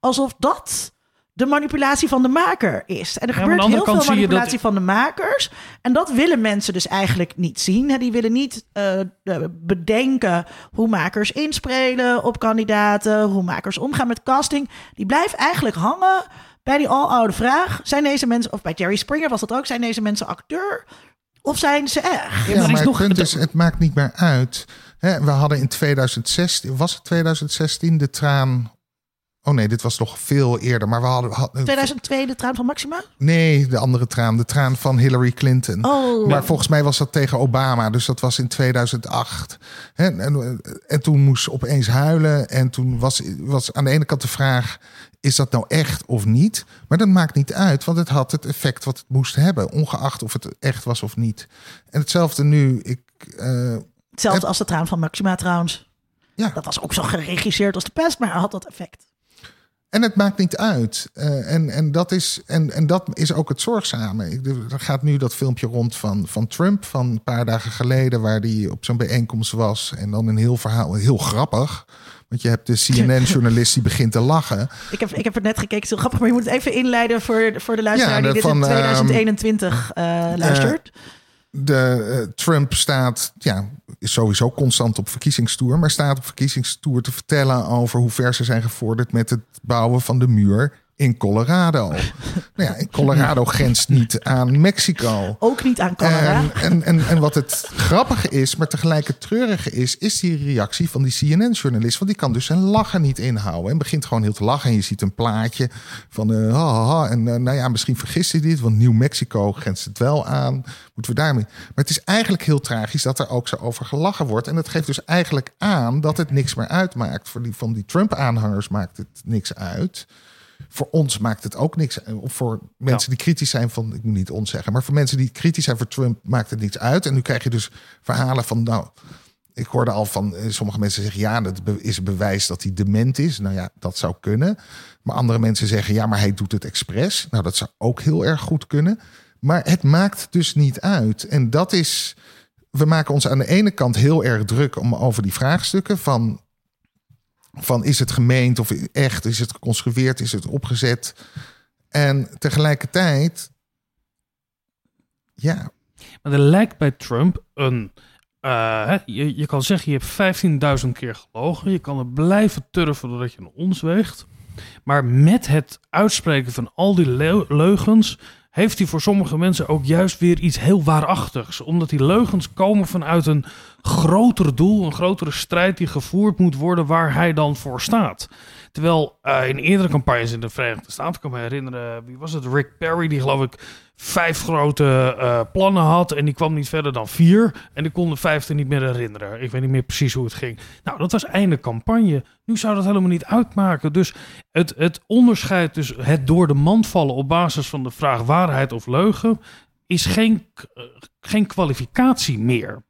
Speaker 1: alsof dat de manipulatie van de maker is. En er
Speaker 3: Ja,
Speaker 1: gebeurt heel veel
Speaker 3: dat-
Speaker 1: manipulatie van de makers. En dat willen mensen dus eigenlijk niet zien. Die willen niet eh, de- bedenken hoe makers inspelen op kandidaten, hoe makers omgaan met casting. Die blijven eigenlijk hangen bij die aloude vraag: zijn deze mensen, of bij Jerry Springer was dat ook, zijn deze mensen acteur of zijn ze echt?
Speaker 3: Ja,
Speaker 4: Ja,
Speaker 3: maar er
Speaker 4: maar
Speaker 3: is nog-
Speaker 4: het punt is, het maakt niet meer uit. Hè, we hadden in 2016, was het 2016, de traan... Oh nee, dit was nog veel eerder. Maar we hadden... hadden
Speaker 1: 2002 de traan van Maxima?
Speaker 4: nee, de andere traan. De traan van Hillary Clinton.
Speaker 1: Oh,
Speaker 4: Maar volgens mij was dat tegen Obama. Dus dat was in 2008. En, en, en toen moest ze opeens huilen. En toen was, was aan de ene kant de vraag... is dat nou echt of niet? Maar dat maakt niet uit. Want het had het effect wat het moest hebben. Ongeacht of het echt was of niet. En hetzelfde nu. Ik, eh,
Speaker 1: hetzelfde als de traan van Maxima trouwens.
Speaker 4: ja.
Speaker 1: Dat was ook zo geregisseerd als de pest, maar had dat effect.
Speaker 4: En het maakt niet uit. Eh, en, en, dat is, en, en dat is ook het zorgzame. Ik, er gaat nu dat filmpje rond van, van Trump van een paar dagen geleden, waar hij op zo'n bijeenkomst was. En dan een heel verhaal, heel grappig. Want je hebt de CNN-journalist die begint te lachen.
Speaker 1: Ik heb, ik heb het net gekeken, het is heel grappig, maar je moet het even inleiden voor, voor de luisteraar
Speaker 4: Ja,
Speaker 1: die dit
Speaker 4: van,
Speaker 1: in
Speaker 4: ehm,
Speaker 1: 2021 eh, luistert.
Speaker 4: De, eh, Trump staat, ja, is sowieso constant op verkiezingstoer, maar staat op verkiezingstoer te vertellen over hoe ver ze zijn gevorderd met het bouwen van de muur in Colorado. [LAUGHS] nou ja, Colorado grenst niet aan Mexico.
Speaker 1: Ook niet aan Canada.
Speaker 4: En, en, en, en wat het grappige is, maar tegelijk het treurige is, is die reactie van die CNN-journalist. Want die kan dus zijn lachen niet inhouden. En begint gewoon heel te lachen. En je ziet een plaatje van, eh, ha, ha, ha. En eh, nou ja, misschien vergist hij dit, want Nieuw Mexico grenst het wel aan. Moeten we daarmee. Maar het is eigenlijk heel tragisch dat er ook zo over gelachen wordt. En dat geeft dus eigenlijk aan dat het niks meer uitmaakt. Voor die, van die Trump-aanhangers maakt het niks uit. Voor ons maakt het ook niks. Of voor mensen die kritisch zijn van, ik moet niet ons zeggen, maar voor mensen die kritisch zijn voor Trump maakt het niets uit. En nu krijg je dus verhalen van, nou, ik hoorde al van eh, sommige mensen zeggen, ja, dat is bewijs dat hij dement is. Nou ja, dat zou kunnen. Maar andere mensen zeggen, ja, maar hij doet het expres. Nou, dat zou ook heel erg goed kunnen. Maar het maakt dus niet uit. En dat is, we maken ons aan de ene kant heel erg druk om over die vraagstukken van van is het gemeend of echt, is het geconstrueerd, is het opgezet. En tegelijkertijd, ja.
Speaker 3: Maar er lijkt bij Trump een. Uh, je, je kan zeggen, je hebt 15.000 keer gelogen. Je kan er blijven turven doordat je een ons weegt. Maar met het uitspreken van al die leugens heeft hij voor sommige mensen ook juist weer iets heel waarachtigs. Omdat die leugens komen vanuit een groter doel, een grotere strijd die gevoerd moet worden waar hij dan voor staat. Terwijl uh, in eerdere campagnes in de Verenigde Staten, kan me herinneren, wie was het? Rick Perry, die geloof ik vijf grote uh, plannen had en die kwam niet verder dan vier. En die kon de vijfde niet meer herinneren. Ik weet niet meer precies hoe het ging. Nou, dat was einde campagne. Nu zou dat helemaal niet uitmaken. Dus het, het onderscheid tussen het door de mand vallen op basis van de vraag waarheid of leugen is geen, uh, geen kwalificatie meer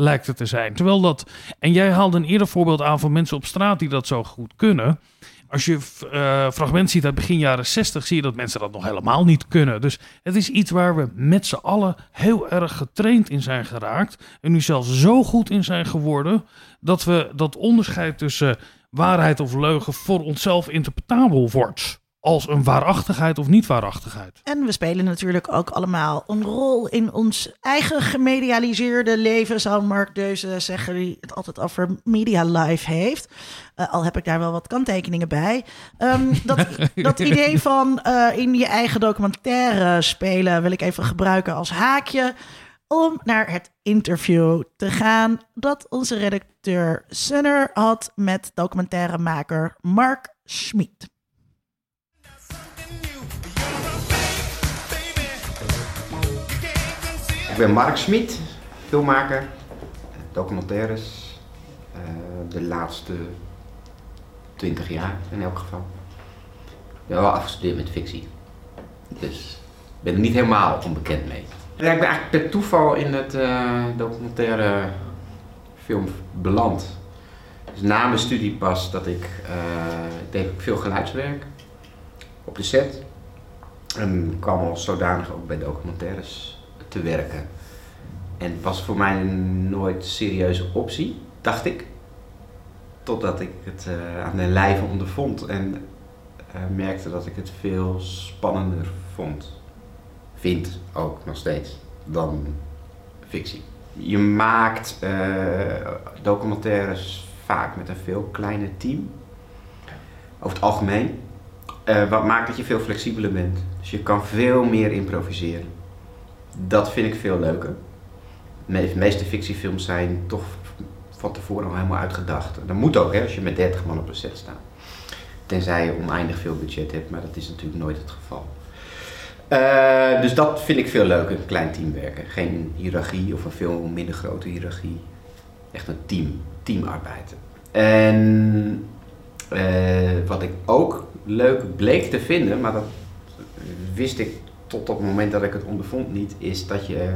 Speaker 3: lijkt het te zijn. Terwijl dat, en jij haalde een eerder voorbeeld aan van mensen op straat die dat zo goed kunnen. Als je uh, fragment ziet uit begin jaren 60, zie je dat mensen dat nog helemaal niet kunnen. Dus het is iets waar we met z'n allen heel erg getraind in zijn geraakt. En nu zelfs zo goed in zijn geworden dat we dat onderscheid tussen waarheid of leugen voor onszelf interpretabel wordt als een waarachtigheid of niet waarachtigheid.
Speaker 1: En we spelen natuurlijk ook allemaal een rol in ons eigen gemedialiseerde leven, zou Mark Deuze zeggen, die het altijd over media life heeft. Uh, al heb ik daar wel wat kanttekeningen bij. Um, dat, [LAUGHS] dat idee van uh, in je eigen documentaire spelen wil ik even gebruiken als haakje om naar het interview te gaan dat onze redacteur Sunner had met documentairemaker Mark Schmid.
Speaker 5: Ben Mark Smit, filmmaker, documentaires. Uh, de laatste 20 jaar in elk geval. Ik ben wel afgestudeerd met fictie. Dus ik ben er niet helemaal onbekend mee. Ik ben eigenlijk per toeval in het uh, documentaire film beland. Dus na mijn studie pas dat ik, uh, ik deed veel geluidswerk op de set. En kwam al zodanig ook bij documentaires te werken. En was voor mij nooit serieuze optie, dacht ik. Totdat ik het uh, aan de lijve ondervond en uh, merkte dat ik het veel spannender vond. Vind ook nog steeds dan fictie. Je maakt uh, documentaires vaak met een veel kleiner team. Over het algemeen. wat maakt dat je veel flexibeler bent. Dus je kan veel meer improviseren dat vind ik veel leuker. De meeste fictiefilms zijn toch van tevoren al helemaal uitgedacht. Dat moet ook, hè, als je met 30 man op een set staat. Tenzij je oneindig veel budget hebt, maar dat is natuurlijk nooit het geval. Uh, dus dat vind ik veel leuker, een klein team werken. Geen hiërarchie of een veel minder grote hiërarchie. Echt een team, teamarbeid. En uh, wat ik ook leuk bleek te vinden, maar dat wist ik tot op het moment dat ik het ondervond niet, is dat je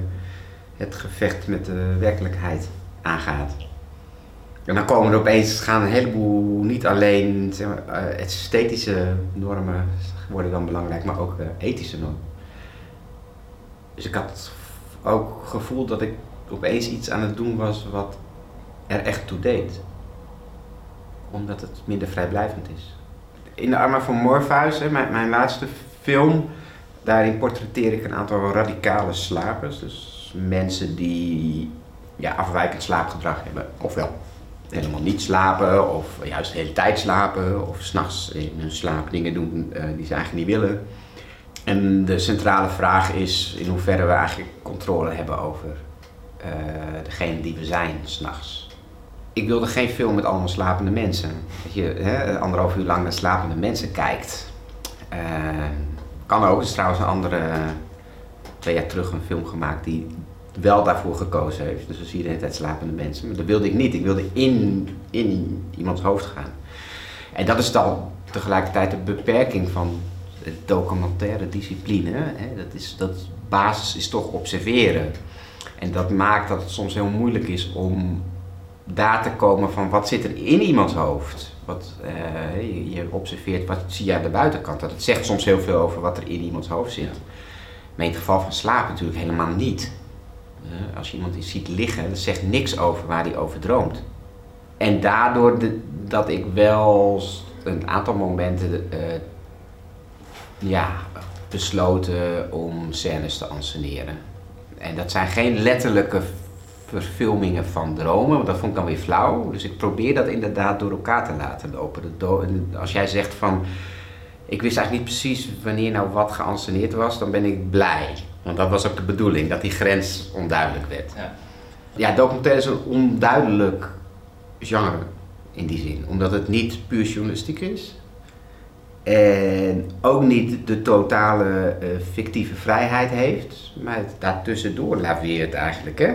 Speaker 5: het gevecht met de werkelijkheid aangaat. En dan komen er opeens, gaan een heleboel, niet alleen zeg maar, uh, esthetische normen worden dan belangrijk, maar ook uh, ethische normen. Dus ik had ook het gevoel dat ik opeens iets aan het doen was wat er echt toe deed. Omdat het minder vrijblijvend is. In de Armen van Morpheus, mijn laatste film, Daarin portretteer ik een aantal radicale slapers. Dus mensen die ja, afwijkend slaapgedrag hebben. Ofwel helemaal niet slapen, of juist de hele tijd slapen, of s'nachts in hun slaap dingen doen uh, die ze eigenlijk niet willen. En de centrale vraag is in hoeverre we eigenlijk controle hebben over uh, degene die we zijn s'nachts. Ik wilde geen film met allemaal slapende mensen. Dat je hè, anderhalf uur lang naar slapende mensen kijkt. Uh, kan ook. Er is trouwens een andere, twee jaar terug een film gemaakt die wel daarvoor gekozen heeft. Dus dan zie je de hele tijd slapende mensen. Maar dat wilde ik niet. Ik wilde in, in iemands hoofd gaan. En dat is dan tegelijkertijd de beperking van de documentaire discipline. Hè? Dat, is, dat basis is toch observeren. En dat maakt dat het soms heel moeilijk is om daar te komen van wat zit er in iemands hoofd. Wat, uh, je, observeert wat zie je aan de buitenkant. Dat het zegt soms heel veel over wat er in iemands hoofd zit. Maar in het geval van slaap natuurlijk helemaal niet. Uh, als je iemand ziet liggen, dat zegt niks over waar hij over droomt. En daardoor de, dat ik wel een aantal momenten eh, ja, besloten om scènes te anseneren. En dat zijn geen letterlijke verfilmingen van dromen, want dat vond ik dan weer flauw. Dus ik probeer dat inderdaad door elkaar te laten lopen. Als jij zegt van, ik wist eigenlijk niet precies wanneer nou wat geanceneerd was, dan ben ik blij. Want dat was ook de bedoeling, dat die grens onduidelijk werd.
Speaker 6: Ja.
Speaker 5: Ja, documentaire is een onduidelijk genre in die zin. Omdat het niet puur journalistiek is. En ook niet de totale eh, fictieve vrijheid heeft. Maar het daartussendoor laveert eigenlijk. Hè?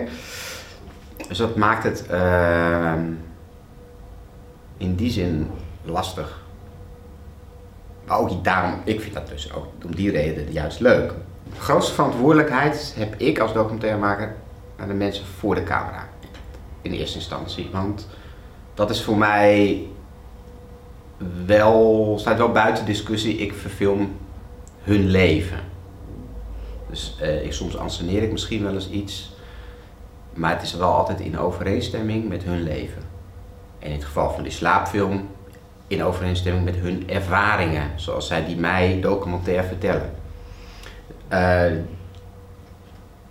Speaker 5: Dus dat maakt het ehm, in die zin lastig. Maar ook daarom, ik vind dat dus ook om die reden juist leuk. De grootste verantwoordelijkheid heb ik als documentairemaker aan de mensen voor de camera. In eerste instantie. Want dat is voor mij wel, staat wel buiten discussie. Ik verfilm hun leven. Dus eh, ik, soms anseneer ik misschien wel eens iets. Maar het is wel altijd in overeenstemming met hun leven. En in het geval van die slaapfilm, in overeenstemming met hun ervaringen. Zoals zij die mij documentair vertellen. Eh,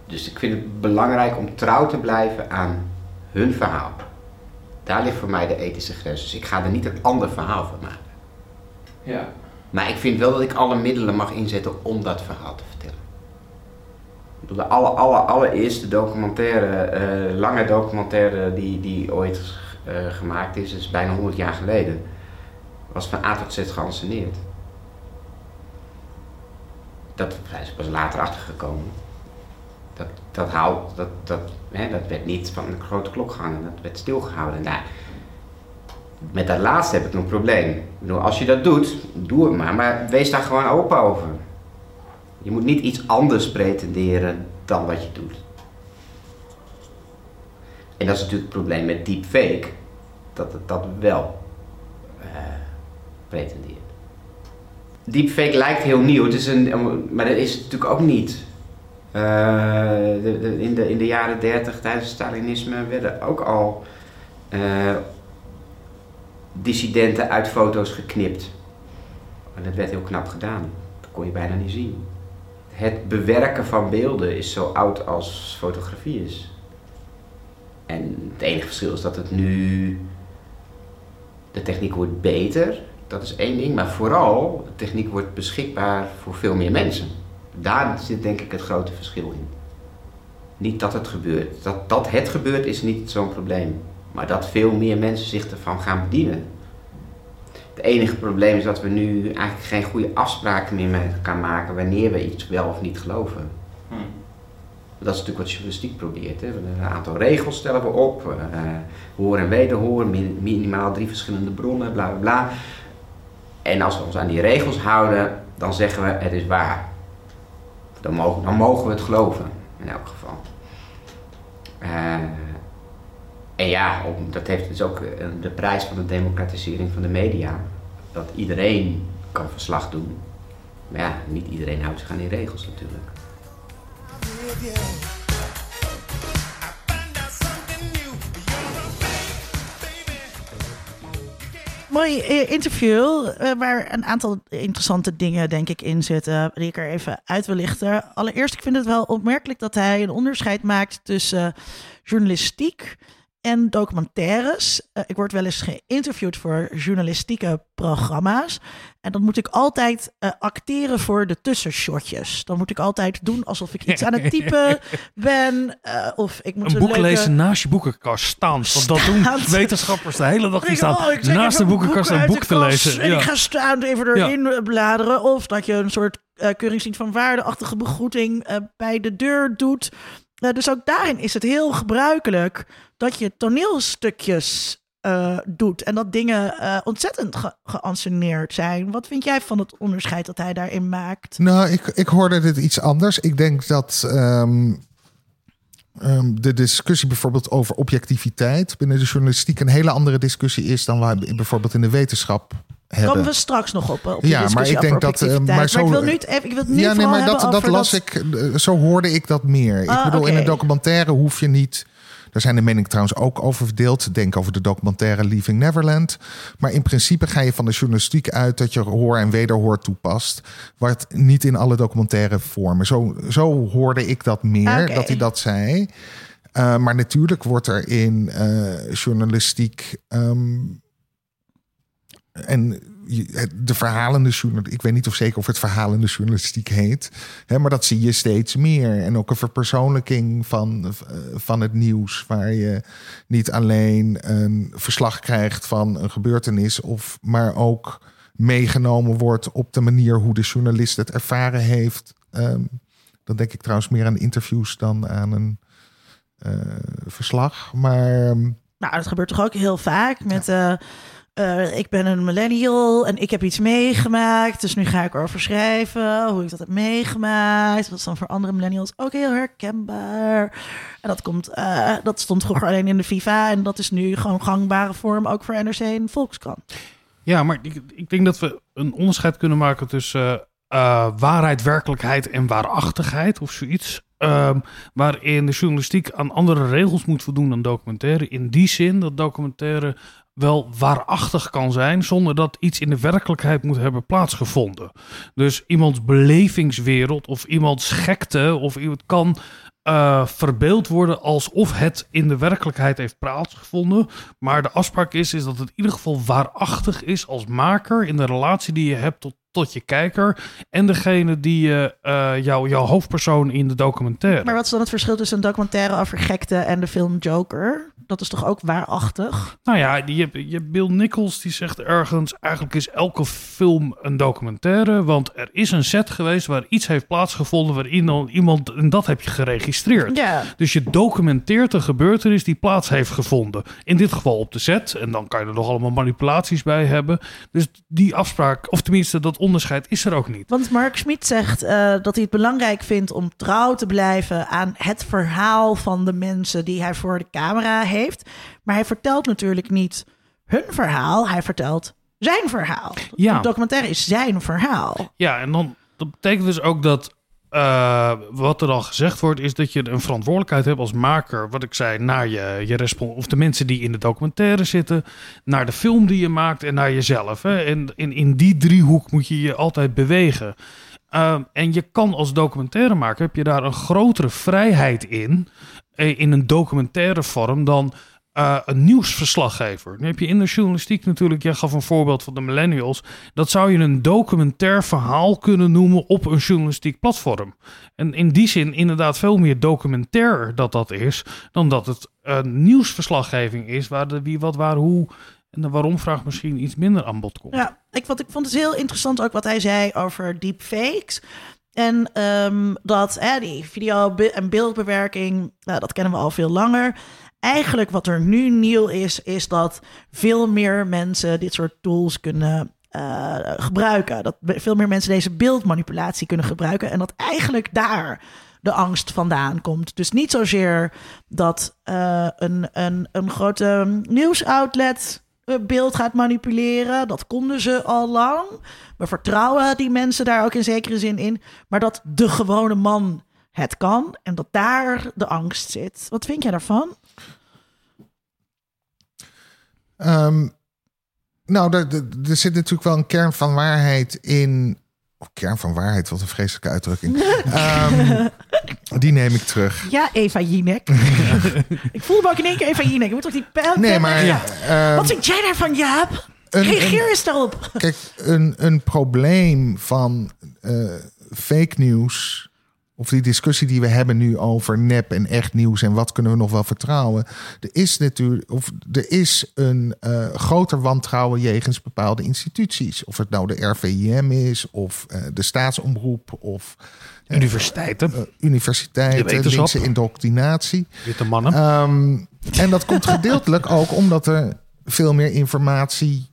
Speaker 5: dus ik vind het belangrijk om trouw te blijven aan hun verhaal. Daar ligt voor mij de ethische grens. Dus ik ga er niet een ander verhaal van maken.
Speaker 6: Ja.
Speaker 5: Maar ik vind wel dat ik alle middelen mag inzetten om dat verhaal te vertellen. De aller, allereerste documentaire, eh, lange documentaire die, die ooit eh, gemaakt is, is bijna 100 jaar geleden. Was van A tot Z geanceneerd. Dat pas later achtergekomen. Dat, dat, haal, dat, dat, hè, dat werd niet van een grote klok gehangen, dat werd stilgehouden. Met dat laatste heb ik een probleem. Ik als je dat doet, doe het maar, maar wees daar gewoon open over. Je moet niet iets anders pretenderen dan wat je doet. En dat is natuurlijk het probleem met deepfake, dat het dat wel eh, pretendeert. Deepfake lijkt heel nieuw, het is een, maar dat is natuurlijk ook niet. Eh, in, de, in de jaren 30 tijdens het Stalinisme werden ook al eh, dissidenten uit foto's geknipt. En dat werd heel knap gedaan. Dat kon je bijna niet zien. Het bewerken van beelden is zo oud als fotografie is. En het enige verschil is dat het nu. De techniek wordt beter, dat is één ding. Maar vooral, de techniek wordt beschikbaar voor veel meer mensen. Daar zit denk ik het grote verschil in. Niet dat het gebeurt. Dat, dat het gebeurt is niet zo'n probleem. Maar dat veel meer mensen zich ervan gaan bedienen. Het enige probleem is dat we nu eigenlijk geen goede afspraken meer met elkaar maken wanneer we iets wel of niet geloven.
Speaker 6: Hm.
Speaker 5: Dat is natuurlijk wat journalistiek probeert. Hè. Hebben Een aantal regels stellen we op. eh hoor en wederhoor, min- minimaal drie verschillende bronnen, bla bla bla. En als we ons aan die regels houden, dan zeggen we het is waar. Dan mogen, dan mogen we het geloven, in elk geval. Eh, en ja, dat heeft dus ook eh, de prijs van de democratisering van de media. Dat iedereen kan verslag doen. Maar ja, niet iedereen houdt zich aan die regels natuurlijk.
Speaker 1: Mooi eh, interview, eh, waar een aantal interessante dingen, denk ik, in zitten, die ik er even uit wil lichten. Allereerst, ik vind het wel opmerkelijk dat hij een onderscheid maakt tussen journalistiek en documentaires. Eh, ik word wel eens geïnterviewd voor journalistieke programma's. En dan moet ik altijd eh, acteren voor de tussenshotjes. Dan moet ik altijd doen alsof ik iets aan het typen [LAUGHS] ben. eh, of ik moet
Speaker 3: Een boek
Speaker 1: leuke-
Speaker 3: lezen naast je boekenkast staan. Want dat doen wetenschappers de hele dag. Die staan
Speaker 1: oh,
Speaker 3: naast de boekenkast
Speaker 1: boek
Speaker 3: een boek te lezen.
Speaker 1: En
Speaker 3: Ja.
Speaker 1: ik ga staan even erin bladeren. Of dat je een soort keuringsdienst van waardeachtige begroeting bij de deur doet. Dus ook daarin is het heel gebruikelijk dat je toneelstukjes eh, doet. En dat dingen eh, ontzettend ge geanceneerd zijn. Wat vind jij van het onderscheid dat hij daarin maakt?
Speaker 4: Nou, ik, ik hoorde dit iets anders. Ik denk dat ehm, ehm, de discussie bijvoorbeeld over objectiviteit binnen de journalistiek een hele andere discussie is dan we bijvoorbeeld in de wetenschap hebben.
Speaker 1: Komen we straks nog op,
Speaker 4: Ja, maar ik denk dat, eh, maar zo-
Speaker 1: ik wil nu, ik wil nu
Speaker 4: ja, nee, maar dat, dat las ik. Zo hoorde ik dat meer. ik
Speaker 1: Ah,
Speaker 4: bedoel, in een documentaire hoef je niet Daar zijn de meningen trouwens ook over verdeeld. Denk over de documentaire Leaving Neverland. Maar in principe ga je van de journalistiek uit dat je hoor en wederhoor toepast. Wat niet in alle documentaire vormen. Zo, zo hoorde ik dat meer, dat hij dat zei. Uh, maar natuurlijk wordt er in uh, journalistiek. Um, en de verhalende journalistiek. Ik weet niet of zeker of het verhalende journalistiek heet. Hè, maar dat zie je steeds meer. En ook een verpersoonlijking van, eh, van het nieuws. Waar je niet alleen een verslag krijgt van een gebeurtenis. Of, maar ook meegenomen wordt op de manier hoe de journalist het ervaren heeft. Um, dan denk ik trouwens meer aan interviews dan aan een uh, verslag. Maar. Um,
Speaker 1: nou, dat gebeurt toch ook heel vaak met. Ja. Uh, uh, ik ben een millennial en ik heb iets meegemaakt. Dus nu ga ik erover schrijven hoe ik dat heb meegemaakt. Dat is dan voor andere millennials ook heel herkenbaar. En dat, komt, uh, dat stond vroeger alleen in de FIFA. En dat is nu gewoon gangbare vorm ook voor NRC en Volkskrant.
Speaker 3: Ja, maar ik, ik denk dat we een onderscheid kunnen maken tussen uh, waarheid, werkelijkheid en waarachtigheid of zoiets. Um, waarin de journalistiek aan andere regels moet voldoen dan documentaire. In die zin dat documentaire wel waarachtig kan zijn zonder dat iets in de werkelijkheid moet hebben plaatsgevonden. Dus iemands belevingswereld of iemands gekte of iemand kan uh, verbeeld worden alsof het in de werkelijkheid heeft plaatsgevonden. Maar de afspraak is, is dat het in ieder geval waarachtig is als maker in de relatie die je hebt tot, tot je kijker en degene die je, uh, jou, jouw hoofdpersoon in de documentaire.
Speaker 1: Maar wat is dan het verschil tussen een documentaire over gekte en de film Joker? Dat is toch ook waarachtig?
Speaker 3: Nou ja, je je Bill Nichols die zegt ergens... eigenlijk is elke film een documentaire... want er is een set geweest waar iets heeft plaatsgevonden... waarin dan iemand... en dat heb je geregistreerd.
Speaker 1: Ja.
Speaker 3: Dus je documenteert een gebeurtenis die plaats heeft gevonden. In dit geval op de set. En dan kan je er nog allemaal manipulaties bij hebben. Dus die afspraak, of tenminste dat onderscheid is er ook niet.
Speaker 1: Want Mark Schmidt zegt uh, dat hij het belangrijk vindt... om trouw te blijven aan het verhaal van de mensen... die hij voor de camera heeft heeft. Maar hij vertelt natuurlijk niet hun verhaal. Hij vertelt zijn verhaal.
Speaker 3: Ja.
Speaker 1: De documentaire is zijn verhaal.
Speaker 3: Ja, en dan dat betekent dus ook dat uh, wat er dan gezegd wordt, is dat je een verantwoordelijkheid hebt als maker, wat ik zei, naar je, je respons of de mensen die in de documentaire zitten, naar de film die je maakt en naar jezelf. Hè? En in, in die driehoek moet je je altijd bewegen. Uh, en je kan als documentairemaker, heb je daar een grotere vrijheid in, in een documentaire vorm dan uh, een nieuwsverslaggever. Nu heb je in de journalistiek natuurlijk, jij gaf een voorbeeld van de millennials, dat zou je een documentair verhaal kunnen noemen op een journalistiek platform. En in die zin inderdaad veel meer documentair dat dat is, dan dat het een nieuwsverslaggeving is, waar de wie, wat, waar, hoe en de waarom-vraag misschien iets minder aan bod komt.
Speaker 1: Ja, ik vond, ik vond het heel interessant ook wat hij zei over deepfakes. En um, dat hè, die video- en beeldbewerking, nou, dat kennen we al veel langer. Eigenlijk wat er nu nieuw is, is dat veel meer mensen dit soort tools kunnen uh, gebruiken. Dat veel meer mensen deze beeldmanipulatie kunnen gebruiken. En dat eigenlijk daar de angst vandaan komt. Dus niet zozeer dat uh, een, een, een grote nieuwsoutlet beeld gaat manipuleren. Dat konden ze al lang. We vertrouwen die mensen daar ook in zekere zin in. Maar dat de gewone man het kan en dat daar de angst zit. Wat vind jij daarvan?
Speaker 4: Um, nou, er, zit natuurlijk wel een kern van waarheid in. Oh, kern van waarheid, wat een vreselijke uitdrukking. um, [LAUGHS] die neem ik terug.
Speaker 1: Ja, Eva Jinek. [LAUGHS] ik voelde me ook in één keer Eva Jinek. Je moet toch die pijl...
Speaker 4: Nee, maar...
Speaker 1: Ja. Uh, wat vind jij daarvan, Jaap?
Speaker 4: Een,
Speaker 1: Reageer
Speaker 4: een,
Speaker 1: eens daarop.
Speaker 4: Kijk, een, een probleem van uh, fake news... of die discussie die we hebben nu over nep en echt nieuws... en wat kunnen we nog wel vertrouwen... er is natuurlijk of er is een uh, groter wantrouwen jegens bepaalde instituties. Of het nou de RVIM is, of uh, de staatsomroep... of
Speaker 3: Universiteiten.
Speaker 4: Uh, universiteiten, linkse indoctrinatie.
Speaker 3: Witte mannen.
Speaker 4: Um, en dat komt gedeeltelijk [LAUGHS] ook omdat er veel meer informatie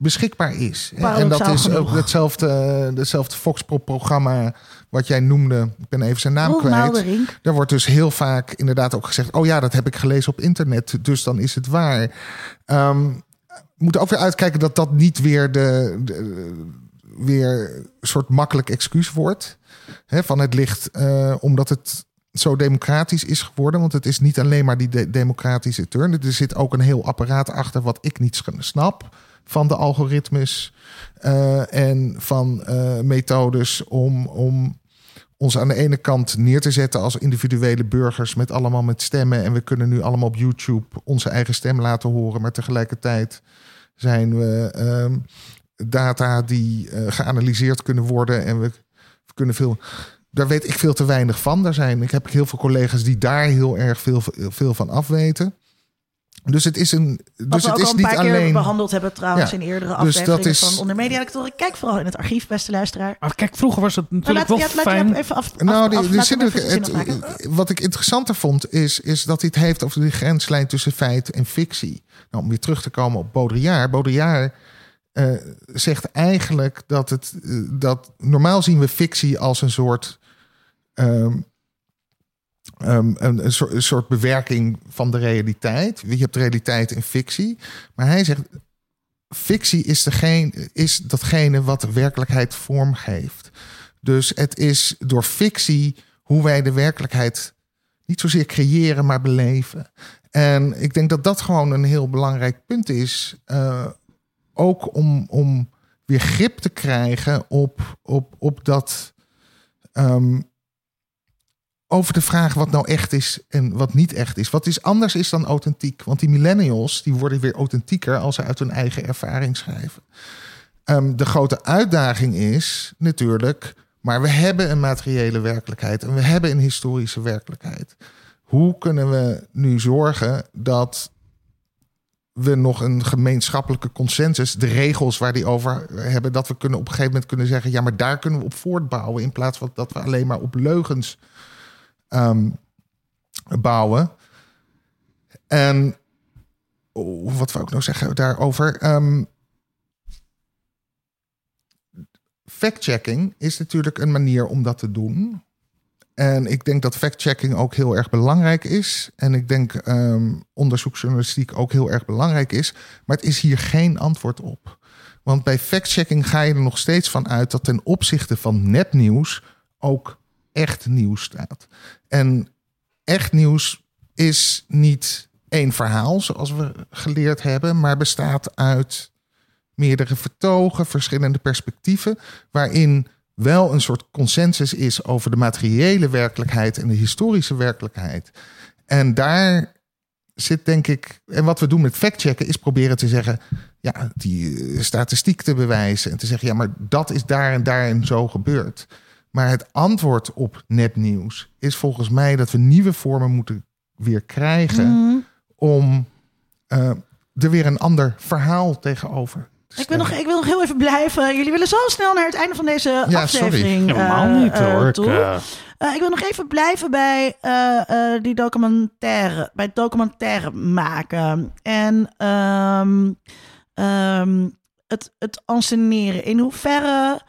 Speaker 4: beschikbaar is. En dat is ook hetzelfde, hetzelfde Foxpro-programma wat jij noemde. Ik ben even zijn naam
Speaker 1: Roel
Speaker 4: kwijt. Daar wordt dus heel vaak inderdaad ook gezegd... oh ja, dat heb ik gelezen op internet, dus dan is het waar. Um, we moeten ook weer uitkijken dat dat niet weer de, de weer een soort makkelijk excuus wordt. He, van het ligt uh, omdat het zo democratisch is geworden. Want het is niet alleen maar die de- democratische turn. Er zit ook een heel apparaat achter wat ik niet snap van de algoritmes eh, en van eh, methodes om, om ons aan de ene kant neer te zetten als individuele burgers met allemaal met stemmen. En we kunnen nu allemaal op YouTube onze eigen stem laten horen. Maar tegelijkertijd zijn we ehm, data die eh, geanalyseerd kunnen worden. En we kunnen veel. Daar weet ik veel te weinig van. Daar zijn, ik heb heel veel collega's die daar heel erg veel, veel van afweten. Dus het is een.
Speaker 1: Wat
Speaker 4: Dus
Speaker 1: we
Speaker 4: het
Speaker 1: ook
Speaker 4: is
Speaker 1: al een
Speaker 4: niet
Speaker 1: paar keer
Speaker 4: alleen.
Speaker 1: behandeld hebben trouwens
Speaker 4: Ja,
Speaker 1: in eerdere
Speaker 4: dus
Speaker 1: afleveringen
Speaker 4: is-
Speaker 1: van Onder Media Lectoren. Kijk vooral in het archief, beste luisteraar.
Speaker 3: Maar kijk, vroeger was het natuurlijk
Speaker 1: laat,
Speaker 3: wel
Speaker 1: ja,
Speaker 3: fijn.
Speaker 1: hem even af, af,
Speaker 4: Nou, die,
Speaker 1: af,
Speaker 4: die
Speaker 1: laat
Speaker 4: zin
Speaker 1: hem
Speaker 4: ook-
Speaker 1: even zin
Speaker 4: het,
Speaker 1: afmaken.
Speaker 4: wat ik interessanter vond, is, is dat hij het heeft over die grenslijn tussen feit en fictie. Nou, om weer terug te komen op Baudrillard. Baudrillard eh, zegt eigenlijk dat het. eh, dat normaal zien we fictie als een soort. ehm, ehm, een, soort, bewerking van de realiteit. Je hebt realiteit en fictie. Maar hij zegt. Fictie is, is datgene wat de werkelijkheid vormgeeft. Dus het is door fictie hoe wij de werkelijkheid niet zozeer creëren, maar beleven. En ik denk dat dat gewoon een heel belangrijk punt is. eh, ook om, om weer grip te krijgen op, op, op dat. ehm, over de vraag wat nou echt is en wat niet echt is. Wat is anders is dan authentiek. Want die millennials die worden weer authentieker als ze uit hun eigen ervaring schrijven. Ehm, de grote uitdaging is natuurlijk, maar we hebben een materiële werkelijkheid en we hebben een historische werkelijkheid. Hoe kunnen we nu zorgen dat we nog een gemeenschappelijke consensus, de regels waar die over hebben, dat we kunnen op een gegeven moment kunnen zeggen, ja, maar daar kunnen we op voortbouwen in plaats van dat we alleen maar op leugens ehm, bouwen. En oh, wat wil ik nou zeggen daarover? Ehm fact-checking is natuurlijk een manier om dat te doen. En ik denk dat fact-checking ook heel erg belangrijk is. En ik denk ehm onderzoeksjournalistiek ook heel erg belangrijk is. Maar het is hier geen antwoord op. Want bij fact-checking ga je er nog steeds van uit dat ten opzichte van nepnieuws ook echt nieuws staat. En echt nieuws is niet één verhaal, zoals we geleerd hebben, maar bestaat uit meerdere vertogen, verschillende perspectieven, waarin wel een soort consensus is over de materiële werkelijkheid en de historische werkelijkheid. En daar zit denk ik, en wat we doen met factchecken is proberen te zeggen, ja, die eh, statistiek te bewijzen en te zeggen, ja, maar dat is daar en daar en zo gebeurd. Maar het antwoord op nepnieuws is volgens mij dat we nieuwe vormen moeten weer krijgen
Speaker 1: Mhm.
Speaker 4: om eh, er weer een ander verhaal tegenover te
Speaker 1: Ik wil, nog, ik wil nog heel even blijven. Jullie willen zo snel naar het einde van deze
Speaker 4: Ja, sorry.
Speaker 1: aflevering.
Speaker 3: Helemaal
Speaker 1: eh,
Speaker 3: niet hoor.
Speaker 1: Toe.
Speaker 3: eh,
Speaker 1: ik wil nog even blijven bij eh, eh, die documentaire, bij het documentaire maken. En ehm, ehm, het, het anseneren. In hoeverre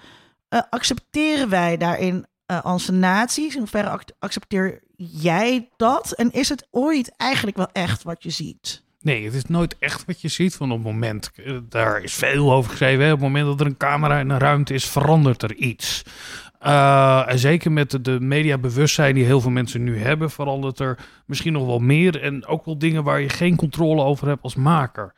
Speaker 1: eh, accepteren wij daarin eh ansenaties? In hoeverre ac- accepteer jij dat? En is het ooit eigenlijk wel echt wat je ziet?
Speaker 3: Nee, het is nooit echt wat je ziet. Van op het moment, eh, daar is veel over geschreven. Op het moment dat er een camera in een ruimte is, verandert er iets. En zeker met de, de mediabewustzijn die heel veel mensen nu hebben, verandert er misschien nog wel meer. En ook wel dingen waar je geen controle over hebt als maker.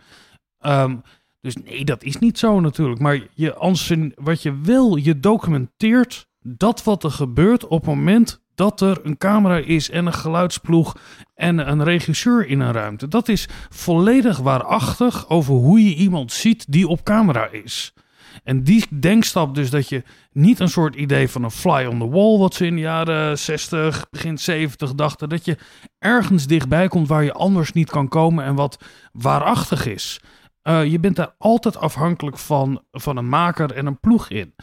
Speaker 3: Ehm, dus nee, dat is niet zo natuurlijk. Maar je, ansen, wat je wil, je documenteert dat wat er gebeurt op het moment dat er een camera is en een geluidsploeg en een regisseur in een ruimte. Dat is volledig waarachtig over hoe je iemand ziet die op camera is. En die denkstap dus dat je niet een soort idee van een fly on the wall, wat ze in de jaren 60, begin 70 dachten, dat je ergens dichtbij komt waar je anders niet kan komen en wat waarachtig is. Eh, je bent daar altijd afhankelijk van, van een maker en een ploeg in.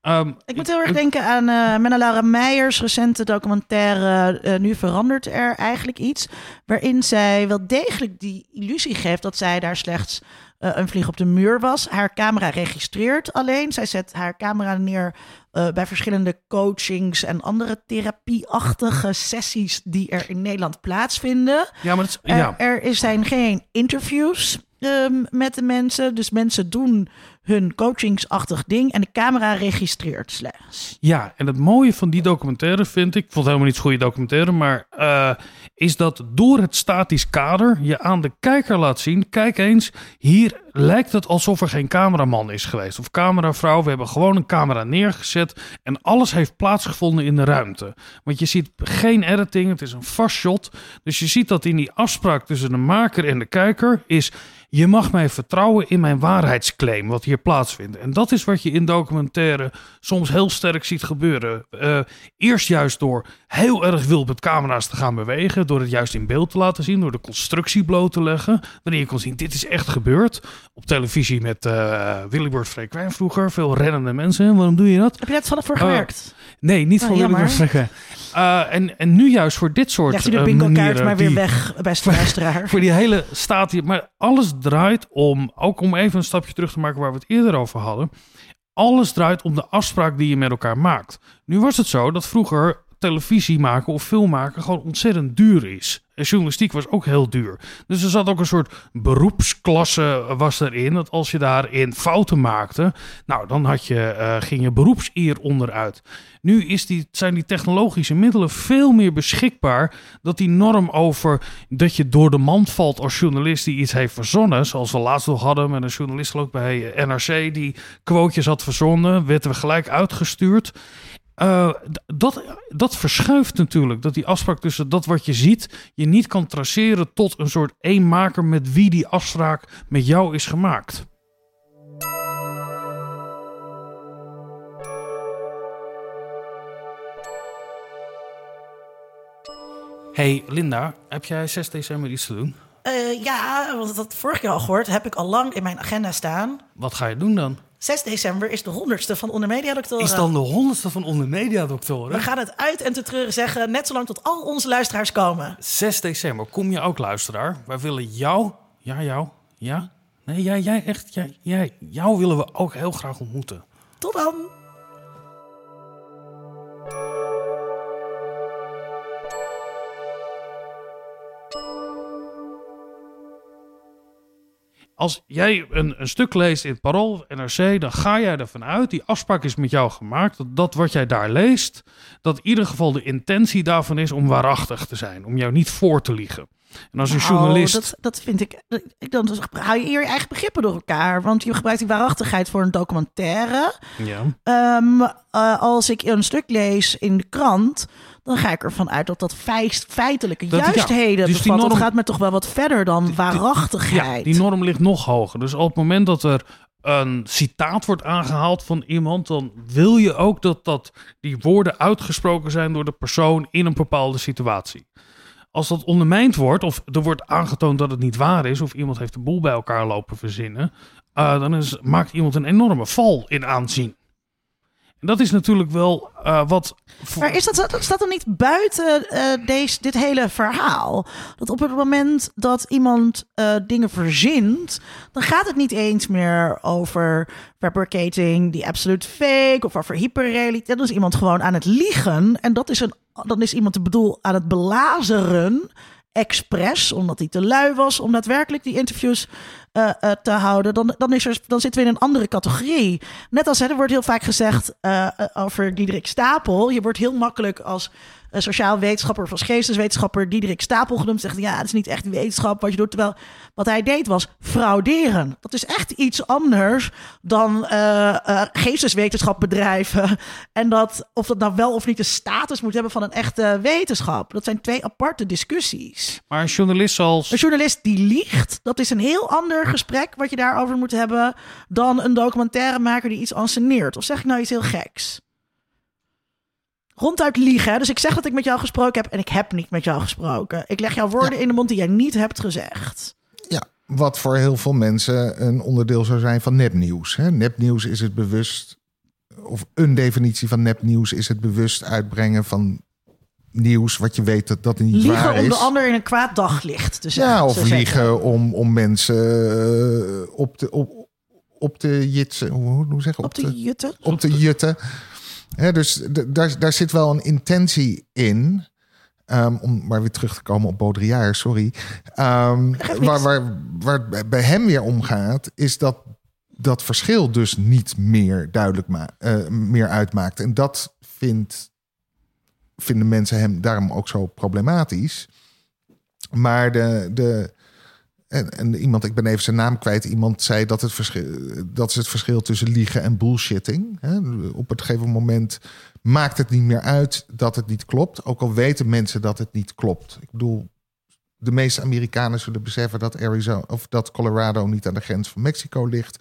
Speaker 3: Ehm,
Speaker 1: Ik moet heel erg denken aan uh, Menna Laura Meijers recente documentaire uh, Nu verandert er eigenlijk iets. Waarin zij wel degelijk die illusie geeft dat zij daar slechts uh, een vlieg op de muur was. Haar camera registreert alleen. Zij zet haar camera neer uh, bij verschillende coachings en andere therapieachtige sessies die er in Nederland plaatsvinden.
Speaker 3: Ja, maar ja.
Speaker 1: er, er zijn geen interviews um, met de mensen. Dus mensen doen hun coachingsachtig ding en de camera registreert slechts.
Speaker 3: Ja, en het mooie van die documentaire vind ik, ik vond helemaal niet zo'n goede documentaire, maar eh, is dat door het statisch kader je aan de kijker laat zien, kijk eens, hier lijkt het alsof er geen cameraman is geweest of cameravrouw. We hebben gewoon een camera neergezet en alles heeft plaatsgevonden in de ruimte. Want je ziet geen editing, het is een vast shot. Dus je ziet dat in die afspraak tussen de maker en de kijker is je mag mij vertrouwen in mijn waarheidsclaim, wat hier plaatsvindt. En dat is wat je in documentaire soms heel sterk ziet gebeuren. Uh, eerst juist door heel erg wild met camera's te gaan bewegen, door het juist in beeld te laten zien, door de constructie bloot te leggen. Wanneer je kon zien, dit is echt gebeurd. Op televisie met uh, Willybird Frequijn vroeger, veel rennende mensen. Waarom doe je dat?
Speaker 1: Heb je net van voor gewerkt?
Speaker 3: Nee, niet oh, van Willybird Frequijn. Uh, en, en nu juist voor dit soort
Speaker 1: Leg je de bingo kaart maar weer die, weg, beste [LAUGHS] luisteraar.
Speaker 3: voor die hele staat hier. Maar alles draait om, ook om even een stapje terug te maken waar we het eerder over hadden. Alles draait om de afspraak die je met elkaar maakt. Nu was het zo dat vroeger televisie maken of film maken gewoon ontzettend duur is. Journalistiek was ook heel duur. Dus er zat ook een soort beroepsklasse was erin. Dat als je daarin fouten maakte, nou dan had je, uh, ging je beroepseer onderuit. Nu is die, zijn die technologische middelen veel meer beschikbaar. Dat die norm over dat je door de mand valt als journalist die iets heeft verzonnen. Zoals we laatst nog hadden met een journalist ook bij NRC die quotejes had verzonnen. Werden we gelijk uitgestuurd. Uh, dat, dat verschuift natuurlijk. Dat die afspraak tussen dat wat je ziet, je niet kan traceren tot een soort eenmaker met wie die afspraak met jou is gemaakt. Hey Linda, heb jij 6 december iets te doen?
Speaker 1: Uh, ja, want dat vorige keer al gehoord, heb ik al lang in mijn agenda staan.
Speaker 3: Wat ga je doen dan?
Speaker 1: 6 december is de honderdste van Onder Media Doctoren.
Speaker 3: Is dan de honderdste van Onder Media Doctoren?
Speaker 1: We gaan het uit en te treuren zeggen, net zolang tot al onze luisteraars komen.
Speaker 3: 6 december, kom je ook luisteraar? Wij willen jou, ja jou, ja? Nee, jij, jij echt, jij, jij, jou willen we ook heel graag ontmoeten.
Speaker 1: Tot dan!
Speaker 3: Als jij een, een, stuk leest in het Parool NRC, dan ga jij ervan uit, die afspraak is met jou gemaakt, dat dat wat jij daar leest, dat in ieder geval de intentie daarvan is om waarachtig te zijn, om jou niet voor te liegen. En als een nou, journalist.
Speaker 1: Dat, dat vind ik. Dan hou je eer je eigen begrippen door elkaar. Want je gebruikt die waarachtigheid voor een documentaire.
Speaker 3: Ja.
Speaker 1: Um, als ik een stuk lees in de krant dan ga ik ervan uit dat dat feitelijke dat, juistheden dus bevat. Dat gaat me toch wel wat verder dan waarachtigheid.
Speaker 3: Ja, die norm ligt nog hoger. Dus op het moment dat er een citaat wordt aangehaald van iemand, dan wil je ook dat, dat die woorden uitgesproken zijn door de persoon in een bepaalde situatie. Als dat ondermijnd wordt, of er wordt aangetoond dat het niet waar is, of iemand heeft de boel bij elkaar lopen verzinnen, uh, dan is, maakt iemand een enorme val in aanzien dat is natuurlijk wel uh, wat.
Speaker 1: Maar is dat, staat er niet buiten uh, deze, dit hele verhaal? Dat op het moment dat iemand uh, dingen verzint, dan gaat het niet eens meer over fabricating die absolute fake of over hyperrealiteit. Dan is iemand gewoon aan het liegen. En dat is een, dan is iemand, bedoel, aan het belazeren expres, omdat hij te lui was om daadwerkelijk die interviews uh, uh, te houden, dan, dan, is er, dan zitten we in een andere categorie. Net als hè, er wordt heel vaak gezegd uh, over Diederik Stapel. Je wordt heel makkelijk als sociaal wetenschapper of als geesteswetenschapper Diederik Stapel genoemd. Zegt ja, het is niet echt wetenschap wat je doet. Terwijl wat hij deed was frauderen. Dat is echt iets anders dan uh, uh, geesteswetenschap bedrijven. [LAUGHS] En dat of dat nou wel of niet de status moet hebben van een echte wetenschap. Dat zijn twee aparte discussies.
Speaker 3: Maar een journalist zoals.
Speaker 1: Een journalist die liegt, dat is een heel ander gesprek wat je daarover moet hebben. dan een documentairemaker die iets anseneert. Of zeg ik nou iets heel geks? Ronduit liegen. Dus ik zeg dat ik met jou gesproken heb en ik heb niet met jou gesproken. Ik leg jouw woorden in de mond die jij niet hebt gezegd.
Speaker 4: Ja, wat voor heel veel mensen een onderdeel zou zijn van nepnieuws. Hè? Nepnieuws is het bewust, of een definitie van nepnieuws is het bewust uitbrengen van nieuws wat je weet dat dat niet
Speaker 1: liegen
Speaker 4: waar is.
Speaker 1: om de ander in een kwaad daglicht te
Speaker 4: zetten. Ja, of liegen om, om mensen uh, op de op, op de jitsen, hoe, hoe zeggen
Speaker 1: op, op de, jutten,
Speaker 4: op de jutten dus daar, daar zit wel een intentie in. Um, om maar weer terug te komen op Baudrillard, sorry. Um, waar, waar, waar het bij hem weer om gaat, is dat dat verschil dus niet meer duidelijk ma eh, meer uitmaakt. En dat vindt, vinden mensen hem daarom ook zo problematisch. Maar de, de, en, en iemand, ik ben even zijn naam kwijt, iemand zei dat, het verschil, dat is het verschil tussen liegen en bullshitting. Hè? Op het gegeven moment maakt het niet meer uit dat het niet klopt. Ook al weten mensen dat het niet klopt. Ik bedoel, de meeste Amerikanen zullen beseffen dat Arizona of dat Colorado niet aan de grens van Mexico ligt.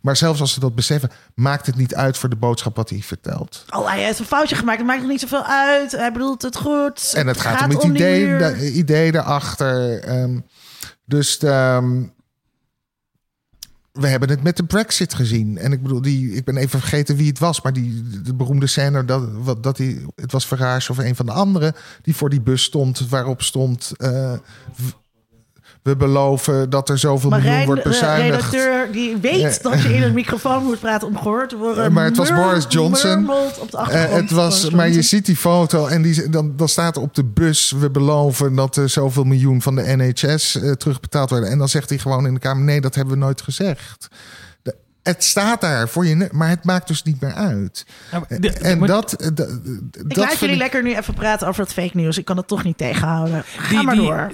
Speaker 4: Maar zelfs als ze dat beseffen, maakt het niet uit voor de boodschap wat hij vertelt.
Speaker 1: Oh, hij heeft een foutje gemaakt. Het maakt nog niet zoveel uit. Hij bedoelt het goed.
Speaker 4: En het, gaat, om het idee, de, idee erachter. Um, dus um, we hebben het met de Brexit gezien. En ik bedoel, die, ik ben even vergeten wie het was. Maar die de beroemde scène dat, wat, dat hij, het was Farage of een van de anderen die voor die bus stond, waarop stond. Uh, we beloven dat er zoveel Marijn, miljoen wordt bezuinigd.
Speaker 1: De redacteur die weet dat je in een microfoon moet praten om gehoord te worden.
Speaker 4: Maar het was Boris Johnson.
Speaker 1: Op de uh,
Speaker 4: het was, maar je ziet die foto en die, dan, dan staat er op de bus... we beloven dat er zoveel miljoen van de NHS terugbetaald worden. En dan zegt hij gewoon in de Kamer... nee, dat hebben we nooit gezegd het staat daar voor je, maar het maakt dus niet meer uit. en dat, dat,
Speaker 1: Ik laat jullie lekker nu even praten over het fake news. Ik kan het toch niet tegenhouden. Ga die, maar door.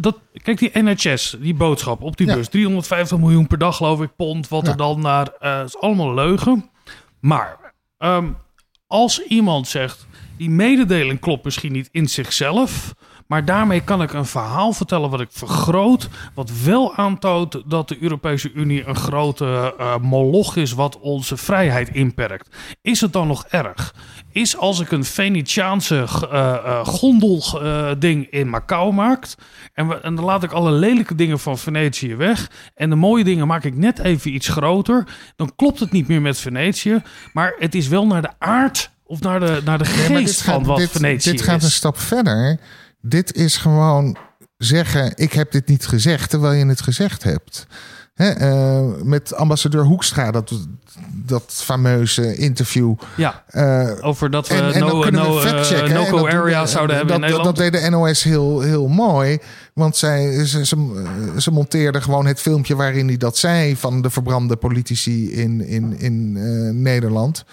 Speaker 3: dat, kijk, die NHS, die boodschap op die bus. 350 miljoen per dag, geloof ik, pond. Wat er dan naar... Uh, is allemaal leugen. Maar um, als iemand zegt... die mededeling klopt misschien niet in zichzelf... Maar daarmee kan ik een verhaal vertellen wat ik vergroot. Wat wel aantoont dat de Europese Unie een grote uh, moloch is wat onze vrijheid inperkt. Is het dan nog erg? Is als ik een Venetiaanse uh, uh, gondelding in Macau maak. En, we, en dan laat ik alle lelijke dingen van Venetië weg. En de mooie dingen maak ik net even iets groter. Dan klopt het niet meer met Venetië. Maar het is wel naar de aard of naar de, naar de geest van wat
Speaker 4: dit,
Speaker 3: Venetië
Speaker 4: dit gaat een stap verder. Dit is gewoon zeggen: ik heb dit niet gezegd, terwijl je het gezegd hebt. uh, met ambassadeur Hoekstra, dat, dat fameuze interview.
Speaker 3: Ja, uh, over dat we en, no, no, uh, no area zouden hebben
Speaker 4: dat,
Speaker 3: in.
Speaker 4: Dat deed de NOS heel, heel mooi. Want zij, ze, ze, ze monteerde gewoon het filmpje waarin hij dat zei... van de verbrande politici in, in, in Nederland...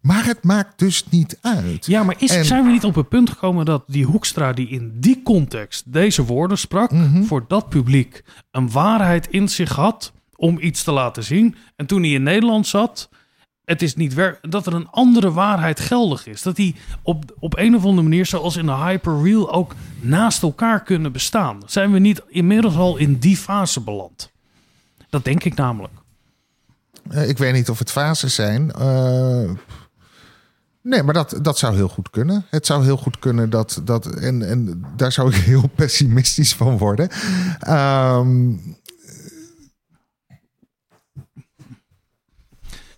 Speaker 4: Maar het maakt dus niet uit.
Speaker 3: Ja, maar is, zijn we niet op het punt gekomen dat die Hoekstra die in die context deze woorden sprak,
Speaker 4: Mhm.
Speaker 3: voor dat publiek een waarheid in zich had om iets te laten zien. En toen hij in Nederland zat, het is niet dat er een andere waarheid geldig is. Dat die op, op een of andere manier, zoals in de hyperreal, ook naast elkaar kunnen bestaan. Zijn we niet inmiddels al in die fase beland? Dat denk ik namelijk.
Speaker 4: Uh, ik weet niet of het fases zijn. Uh, Nee, maar dat, dat zou heel goed kunnen. Het zou heel goed kunnen dat. dat en, en daar zou ik [LAUGHS] heel pessimistisch van worden. Um,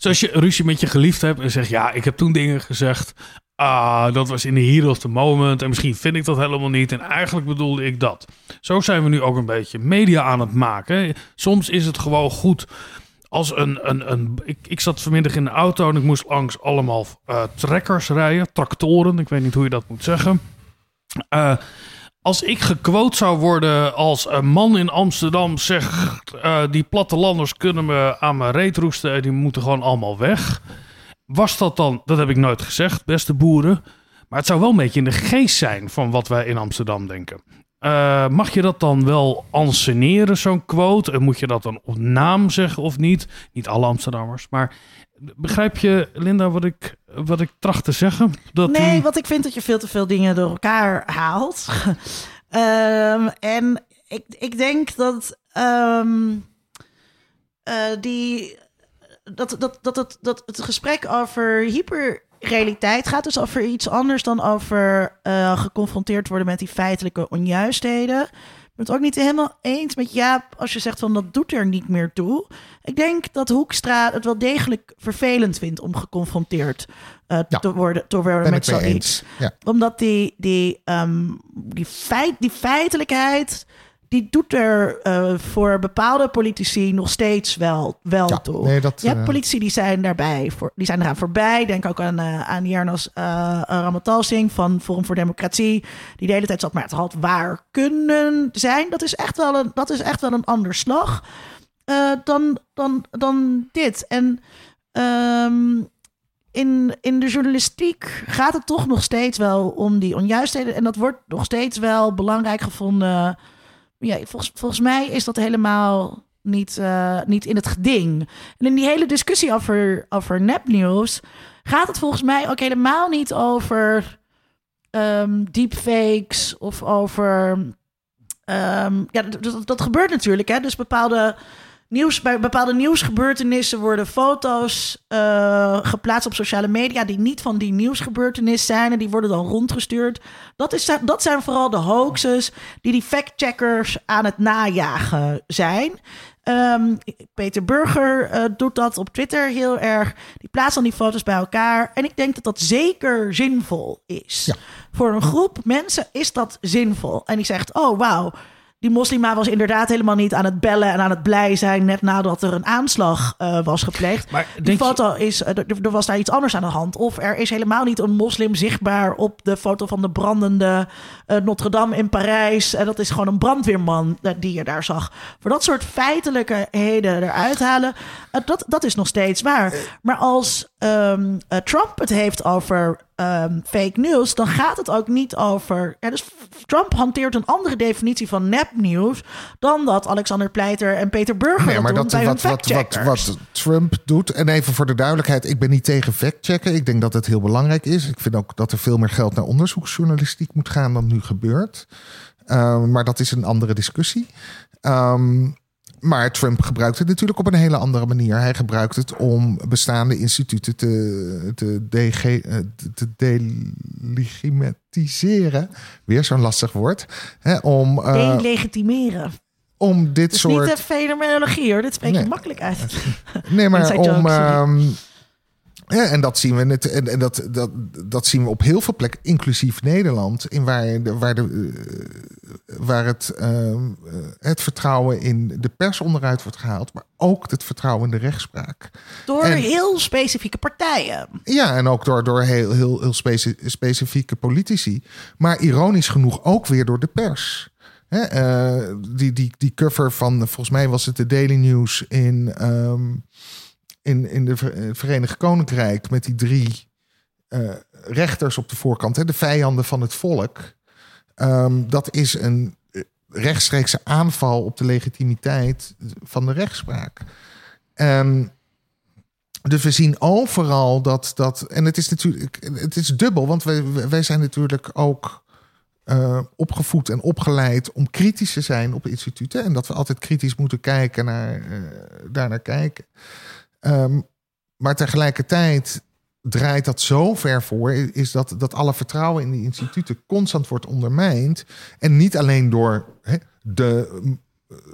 Speaker 3: Zoals je ruzie met je geliefd hebt en zegt: Ja, ik heb toen dingen gezegd. Ah, dat was in de heat of the moment. En misschien vind ik dat helemaal niet. En eigenlijk bedoelde ik dat. Zo zijn we nu ook een beetje media aan het maken. Soms is het gewoon goed als een. een, een ik, ik zat vanmiddag in de auto en ik moest langs allemaal uh, trekkers rijden, tractoren. Ik weet niet hoe je dat moet zeggen. Uh, als ik gequote zou worden als een man in Amsterdam zegt... Uh, die plattelanders kunnen me aan mijn reet roesten en die moeten gewoon allemaal weg. Was dat dan, dat heb ik nooit gezegd, beste boeren. Maar het zou wel een beetje in de geest zijn van wat wij in Amsterdam denken. Uh, mag je dat dan wel anseneren, zo'n quote? En moet je dat dan op naam zeggen of niet? Niet alle Amsterdammers, maar begrijp je, Linda, wat ik, wat ik tracht te zeggen?
Speaker 1: Dat nee, die... want ik vind dat je veel te veel dingen door elkaar haalt. um, [LAUGHS] en ik, ik denk dat um, uh, die, dat, dat, dat, dat, dat het gesprek over hyper realiteit gaat dus over iets anders dan over uh, geconfronteerd worden met die feitelijke onjuistheden. Ik ben het ook niet helemaal eens met Jaap als je zegt van dat doet er niet meer toe. Ik denk dat Hoekstra het wel degelijk vervelend vindt om geconfronteerd uh, ja, te worden, te worden met zoiets.
Speaker 4: Ja.
Speaker 1: Omdat die, die, um, die, feit, die feitelijkheid die doet er uh, voor bepaalde politici nog steeds wel, wel
Speaker 4: ja,
Speaker 1: toe.
Speaker 4: Nee, dat,
Speaker 1: je hebt
Speaker 4: uh...
Speaker 1: politici die zijn daarbij, voor, die zijn eraan voorbij. Denk ook aan, uh, aan Jernas Ramatalsing van Forum voor Democratie, die de hele tijd zat, maar het had waar kunnen zijn. Dat is echt wel een, dat is echt wel een ander slag. eh, dan, dan, dan dit. En ehm, in, in de journalistiek gaat het toch nog steeds wel om die onjuistheden. En dat wordt nog steeds wel belangrijk gevonden. Ja, volgens, volgens mij is dat helemaal niet, eh, niet in het geding. En in die hele discussie over, over nepnieuws gaat het volgens mij ook helemaal niet over um, deepfakes of over. Um, ja, dat, dat, gebeurt natuurlijk. Hè? Dus bepaalde nieuws, bij bepaalde nieuwsgebeurtenissen worden foto's uh, geplaatst op sociale media die niet van die nieuwsgebeurtenis zijn en die worden dan rondgestuurd. Dat, is, dat zijn vooral de hoaxes die die factcheckers aan het najagen zijn. Um, Peter Burger uh, doet dat op Twitter heel erg. Die plaatst dan die foto's bij elkaar. En ik denk dat dat zeker zinvol is. Ja. Voor een groep mensen is dat zinvol. En die zegt: Oh, wauw die moslima was inderdaad helemaal niet aan het bellen en aan het blij zijn net nadat er een aanslag uh, was gepleegd. Maar die foto je... is, uh, er, was daar iets anders aan de hand. Of er is helemaal niet een moslim zichtbaar op de foto van de brandende uh, Notre Dame in Parijs. En dat is gewoon een brandweerman die je daar zag. Voor dat soort feitelijkheden eruit halen, dat, dat is nog steeds waar. Maar als um, Trump het heeft over um, fake news, dan gaat het ook niet over. Ja, dus Trump hanteert een andere definitie van nepnieuws dan dat Alexander Pleiter en Peter Burger nee, maar doen dat, bij wat, wat, wat,
Speaker 4: wat, Trump doet. En even voor de duidelijkheid, ik ben niet tegen factchecken. Ik denk dat het heel belangrijk is. Ik vind ook dat er veel meer geld naar onderzoeksjournalistiek moet gaan dan nu gebeurt. Uh, maar dat is een andere discussie. Um, maar Trump gebruikt het natuurlijk op een hele andere manier. Hij gebruikt het om bestaande instituten te, te, DG, eh, te. Weer zo'n lastig woord. Hè, om,
Speaker 1: uh, Delegitimeren.
Speaker 4: Om dit soort.
Speaker 1: Niet de fenomenologie hoor, dit spreek je makkelijk uit.
Speaker 4: Nee, maar [LAUGHS] om. Ja, en dat zien we net, en, dat, dat, dat zien we op heel veel plekken, inclusief Nederland, in waar, de, waar, de, eh, waar het, ehm, eh, het vertrouwen in de pers onderuit wordt gehaald, maar ook het vertrouwen in de rechtspraak.
Speaker 1: Door heel specifieke partijen.
Speaker 4: Ja, en ook door, door heel, heel, heel specifieke politici. Maar ironisch genoeg ook weer door de pers. uh, die, die, die cover van, volgens mij was het de Daily News in. Um, in, in de eh, Verenigd Koninkrijk met die drie uh, rechters op de voorkant, hè, de vijanden van het volk. Um, dat is een eh, rechtstreekse aanval op de legitimiteit van de rechtspraak. Um, dus we zien overal dat, dat. En het is natuurlijk. Het is dubbel, want wij, wij zijn natuurlijk ook opgevoed en opgeleid om kritisch te zijn op instituten. En dat we altijd kritisch moeten kijken naar, uh, daar naar kijken. Um, maar tegelijkertijd draait dat zo ver voor, is dat, dat alle vertrouwen in die instituten constant wordt ondermijnd. En niet alleen door de,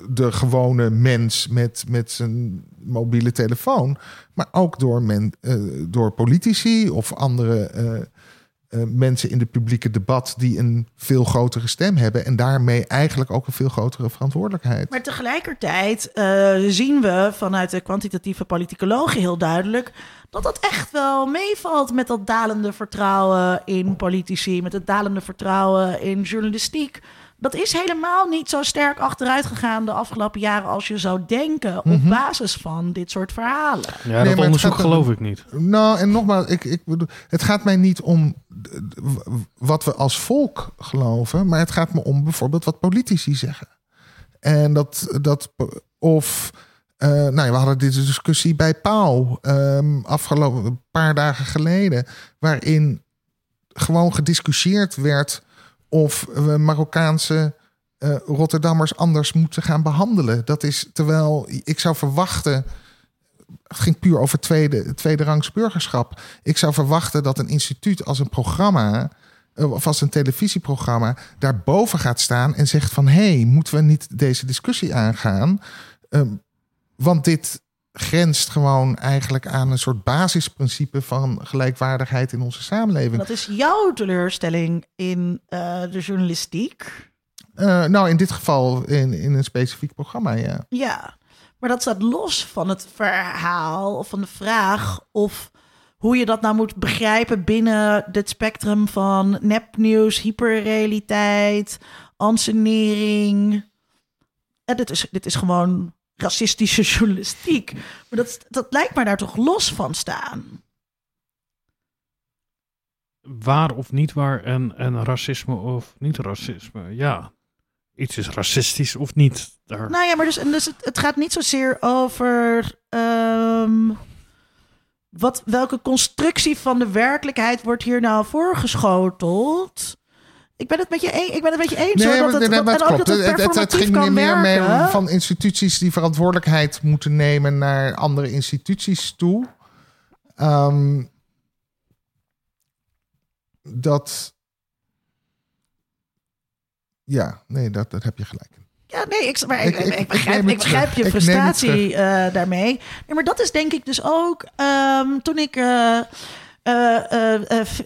Speaker 4: de gewone mens met, met zijn mobiele telefoon, maar ook door, men, uh, door politici of andere uh, mensen in het publieke debat die een veel grotere stem hebben en daarmee eigenlijk ook een veel grotere verantwoordelijkheid.
Speaker 1: Maar tegelijkertijd uh, zien we vanuit de kwantitatieve politicologie heel duidelijk dat dat echt wel meevalt met dat dalende vertrouwen in politici, met het dalende vertrouwen in journalistiek dat is helemaal niet zo sterk achteruit gegaan de afgelopen jaren als je zou denken op mhm. basis van dit soort verhalen.
Speaker 3: Ja, dat onderzoek geloof ik niet.
Speaker 4: Nou, en nogmaals, ik, ik bedoel, het gaat mij niet om wat we als volk geloven, maar het gaat me om bijvoorbeeld wat politici zeggen. En dat, dat of, uh, nou ja, we hadden deze discussie bij Pauw um, afgelopen een paar dagen geleden, waarin gewoon gediscussieerd werd of we Marokkaanse uh, Rotterdammers anders moeten gaan behandelen. Dat is terwijl ik zou verwachten. Het ging puur over tweede, tweede rangs burgerschap. Ik zou verwachten dat een instituut als een programma eh, of als een televisieprogramma daarboven gaat staan en zegt van hé, hey, moeten we niet deze discussie aangaan? Uh, want dit grenst gewoon eigenlijk aan een soort basisprincipe van gelijkwaardigheid in onze samenleving.
Speaker 1: Dat is jouw teleurstelling in uh, de journalistiek?
Speaker 4: Uh, nou, in dit geval in, in een specifiek programma, ja.
Speaker 1: Ja, maar dat staat los van het verhaal of van de vraag of hoe je dat nou moet begrijpen binnen het spectrum van nepnieuws, hyperrealiteit, ansenering. En dit, is, dit is gewoon racistische journalistiek. Maar dat, dat lijkt maar daar toch los van staan.
Speaker 3: Waar of niet waar en, en racisme of niet racisme. Ja, iets is racistisch of niet. Daar.
Speaker 1: Nou ja, maar dus, dus het, het gaat niet zozeer over ehm, wat, welke constructie van de werkelijkheid wordt hier nou voorgeschoteld. Ik ben het met je, een, ik ben het met je eens. hoor, dat het,
Speaker 4: nee,
Speaker 1: dat,
Speaker 4: maar
Speaker 1: en ook dat het
Speaker 4: Het, het, het
Speaker 1: performatief
Speaker 4: ging
Speaker 1: kan
Speaker 4: meer mee van instituties die verantwoordelijkheid moeten nemen naar andere instituties toe. Ehm, dat. Ja, nee, dat, dat heb je gelijk.
Speaker 1: Ja, nee, ik, maar ik,
Speaker 4: Ik-
Speaker 1: ik,
Speaker 4: ik- ik
Speaker 1: begrijp, ik begrijp je frustratie eh, daarmee. Nee, maar dat is denk ik dus ook ehm, toen ik eh,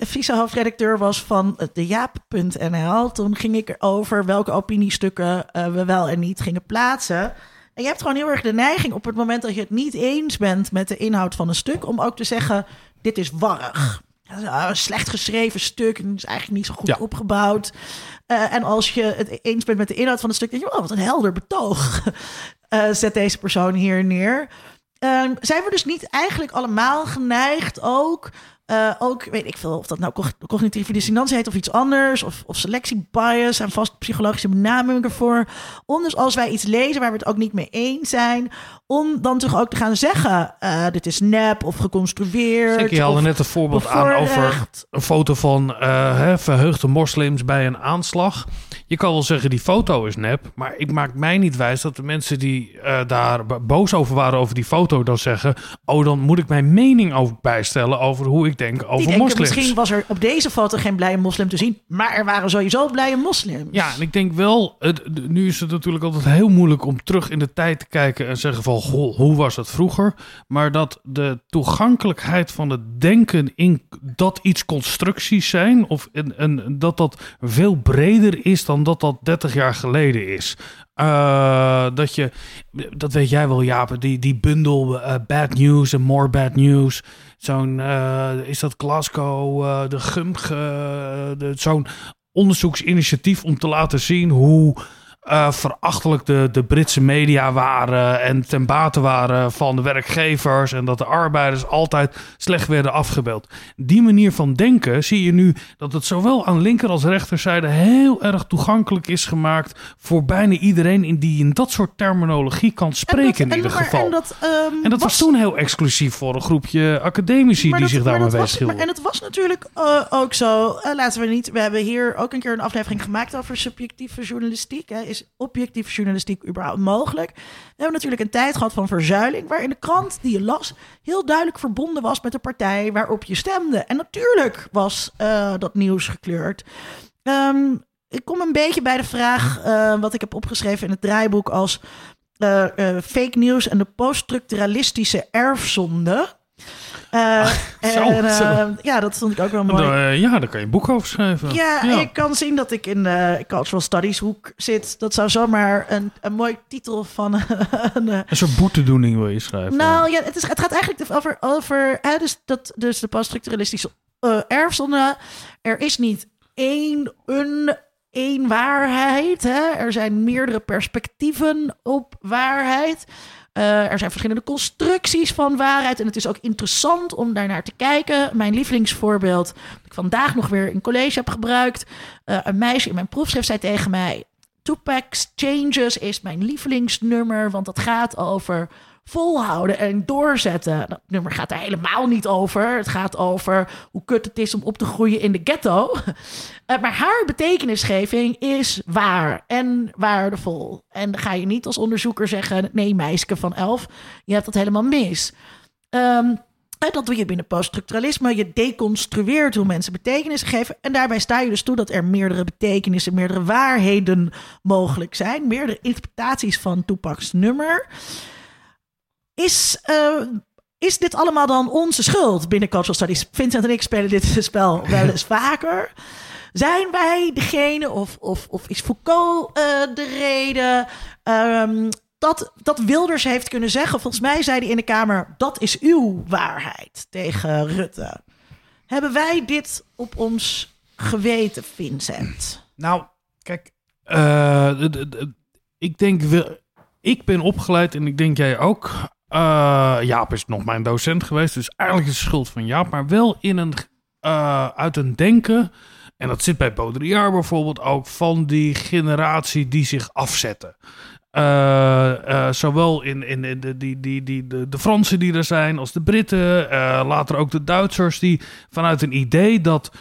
Speaker 1: vice-hoofdredacteur was van de Jaap.nl. Toen ging ik over welke opiniestukken eh, we wel en niet gingen plaatsen. En je hebt gewoon heel erg de neiging op het moment dat je het niet eens bent met de inhoud van een stuk, om ook te zeggen: dit is warrig. Een slecht geschreven stuk, en is eigenlijk niet zo goed
Speaker 3: Ja.
Speaker 1: opgebouwd. Eh, en als je het eens bent met de inhoud van het stuk, denk je: oh, wat een helder betoog. [LAUGHS] Eh, zet deze persoon hier neer. Eh, zijn we dus niet eigenlijk allemaal geneigd ook eh, ook, weet ik veel, of dat nou cog- cognitieve dissonantie heet of iets anders, of, of selectiebias en vast psychologische benamingen ervoor. Om dus als wij iets lezen waar we het ook niet mee eens zijn, om dan toch ook te gaan zeggen: eh, dit is nep of geconstrueerd.
Speaker 3: Zeker, je haalde
Speaker 1: of
Speaker 3: net een voorbeeld aan over een foto van eh, hè, verheugde moslims bij een aanslag. Je kan wel zeggen, die foto is nep. Maar ik maak mij niet wijs dat de mensen die daar bo- boos over waren over die foto... dan zeggen, oh, dan moet ik mijn mening ook bijstellen... over hoe ik denk
Speaker 1: Die
Speaker 3: over
Speaker 1: denken,
Speaker 3: moslims.
Speaker 1: misschien was er op deze foto geen blije moslim te zien, maar er waren sowieso blije moslims.
Speaker 3: Ja, en ik denk wel, het, nu is het natuurlijk altijd heel moeilijk om terug in de tijd te kijken en zeggen van, goh, hoe was het vroeger? Maar dat de toegankelijkheid van het denken in dat iets constructies zijn, of en, en dat dat veel breder is dan dat dat 30 jaar geleden is. Eh, dat je, dat weet jij wel, Jaap, die, die bundel eh, Bad News en More Bad News. Zo'n, eh, is dat Glasgow, eh, de GUMG, eh, zo'n onderzoeksinitiatief om te laten zien hoe eh, verachtelijk de, de Britse media waren en ten bate waren van de werkgevers en dat de arbeiders altijd slecht werden afgebeeld. Die manier van denken zie je nu dat het zowel aan linker als rechterzijde heel erg toegankelijk is gemaakt voor bijna iedereen in die in dat soort terminologie kan spreken
Speaker 1: dat-
Speaker 3: in ieder
Speaker 1: maar-
Speaker 3: geval.
Speaker 1: En dat, ehm,
Speaker 3: En dat was toen heel exclusief voor een groepje academici die
Speaker 1: dat-
Speaker 3: zich daarmee
Speaker 1: dat was-
Speaker 3: bezig
Speaker 1: maar- En het was natuurlijk eh, ook zo. eh, laten we niet. We hebben hier ook een keer een aflevering gemaakt over subjectieve journalistiek. Hè. Is objectieve journalistiek überhaupt mogelijk? We hebben natuurlijk een tijd gehad van verzuiling. waarin de krant die je las. heel duidelijk verbonden was met de partij waarop je stemde. En natuurlijk was eh, dat nieuws gekleurd. Ehm, ik kom een beetje bij de vraag. eh, wat ik heb opgeschreven in het draaiboek als. eh, fake news en de poststructuralistische erfzonde. Eh, [LAUGHS]
Speaker 3: Zo,
Speaker 1: en, eh,
Speaker 3: zo.
Speaker 1: ja, dat vond ik ook wel mooi.
Speaker 3: Eh, ja, daar kan je een boek over schrijven.
Speaker 1: Ja, ik kan zien dat ik in de cultural studies hoek zit. Dat zou zomaar een, een mooi titel van [LAUGHS] een... eh,
Speaker 3: Een soort boetedoening wil je schrijven.
Speaker 1: nou ja, het, is, het gaat eigenlijk over, over hè, dus, dat, dus de poststructuralistische erfzonde. Er is niet één, een, één waarheid. Hè? Er zijn meerdere perspectieven op waarheid. Eh, er zijn verschillende constructies van waarheid. En het is ook interessant om daarnaar te kijken. Mijn lievelingsvoorbeeld, dat ik vandaag nog weer in college heb gebruikt. Eh, een meisje in mijn proefschrift zei tegen mij... Tupac's Changes is mijn lievelingsnummer, want dat gaat over volhouden en doorzetten. Dat nummer gaat er helemaal niet over. Het gaat over hoe kut het is om op te groeien in de ghetto. [LAUGHS] Eh, maar haar betekenisgeving is waar en waardevol. En dan ga je niet als onderzoeker zeggen: nee, meisje van elf, je hebt dat helemaal mis. Ehm, en dat doe je binnen poststructuralisme. Je deconstrueert hoe mensen betekenis geven. En daarbij sta je dus toe dat er meerdere betekenissen, meerdere waarheden mogelijk zijn. Meerdere interpretaties van Tupac's nummer. Is, eh, is dit allemaal dan onze schuld binnen Cultural Studies? Vincent en ik spelen dit [LAUGHS] spel wel eens vaker. Zijn wij degene, of, of, of is Foucault eh, de reden, ehm, dat, dat Wilders heeft kunnen zeggen? Volgens mij zei hij in de Kamer, dat is uw waarheid tegen Rutte. Hebben wij dit op ons geweten, Vincent?
Speaker 3: Nou, kijk, d- ik denk ik ben opgeleid en ik denk jij ook. Uh, Jaap is nog mijn docent geweest, dus eigenlijk is het schuld van Jaap, maar wel in een, uh, uit een denken. En dat zit bij Baudrillard bijvoorbeeld ook van die generatie die zich afzetten. Uh, zowel in, in, de, die, die, die, de, de Fransen die er zijn, als de Britten, later ook de Duitsers, die vanuit een idee dat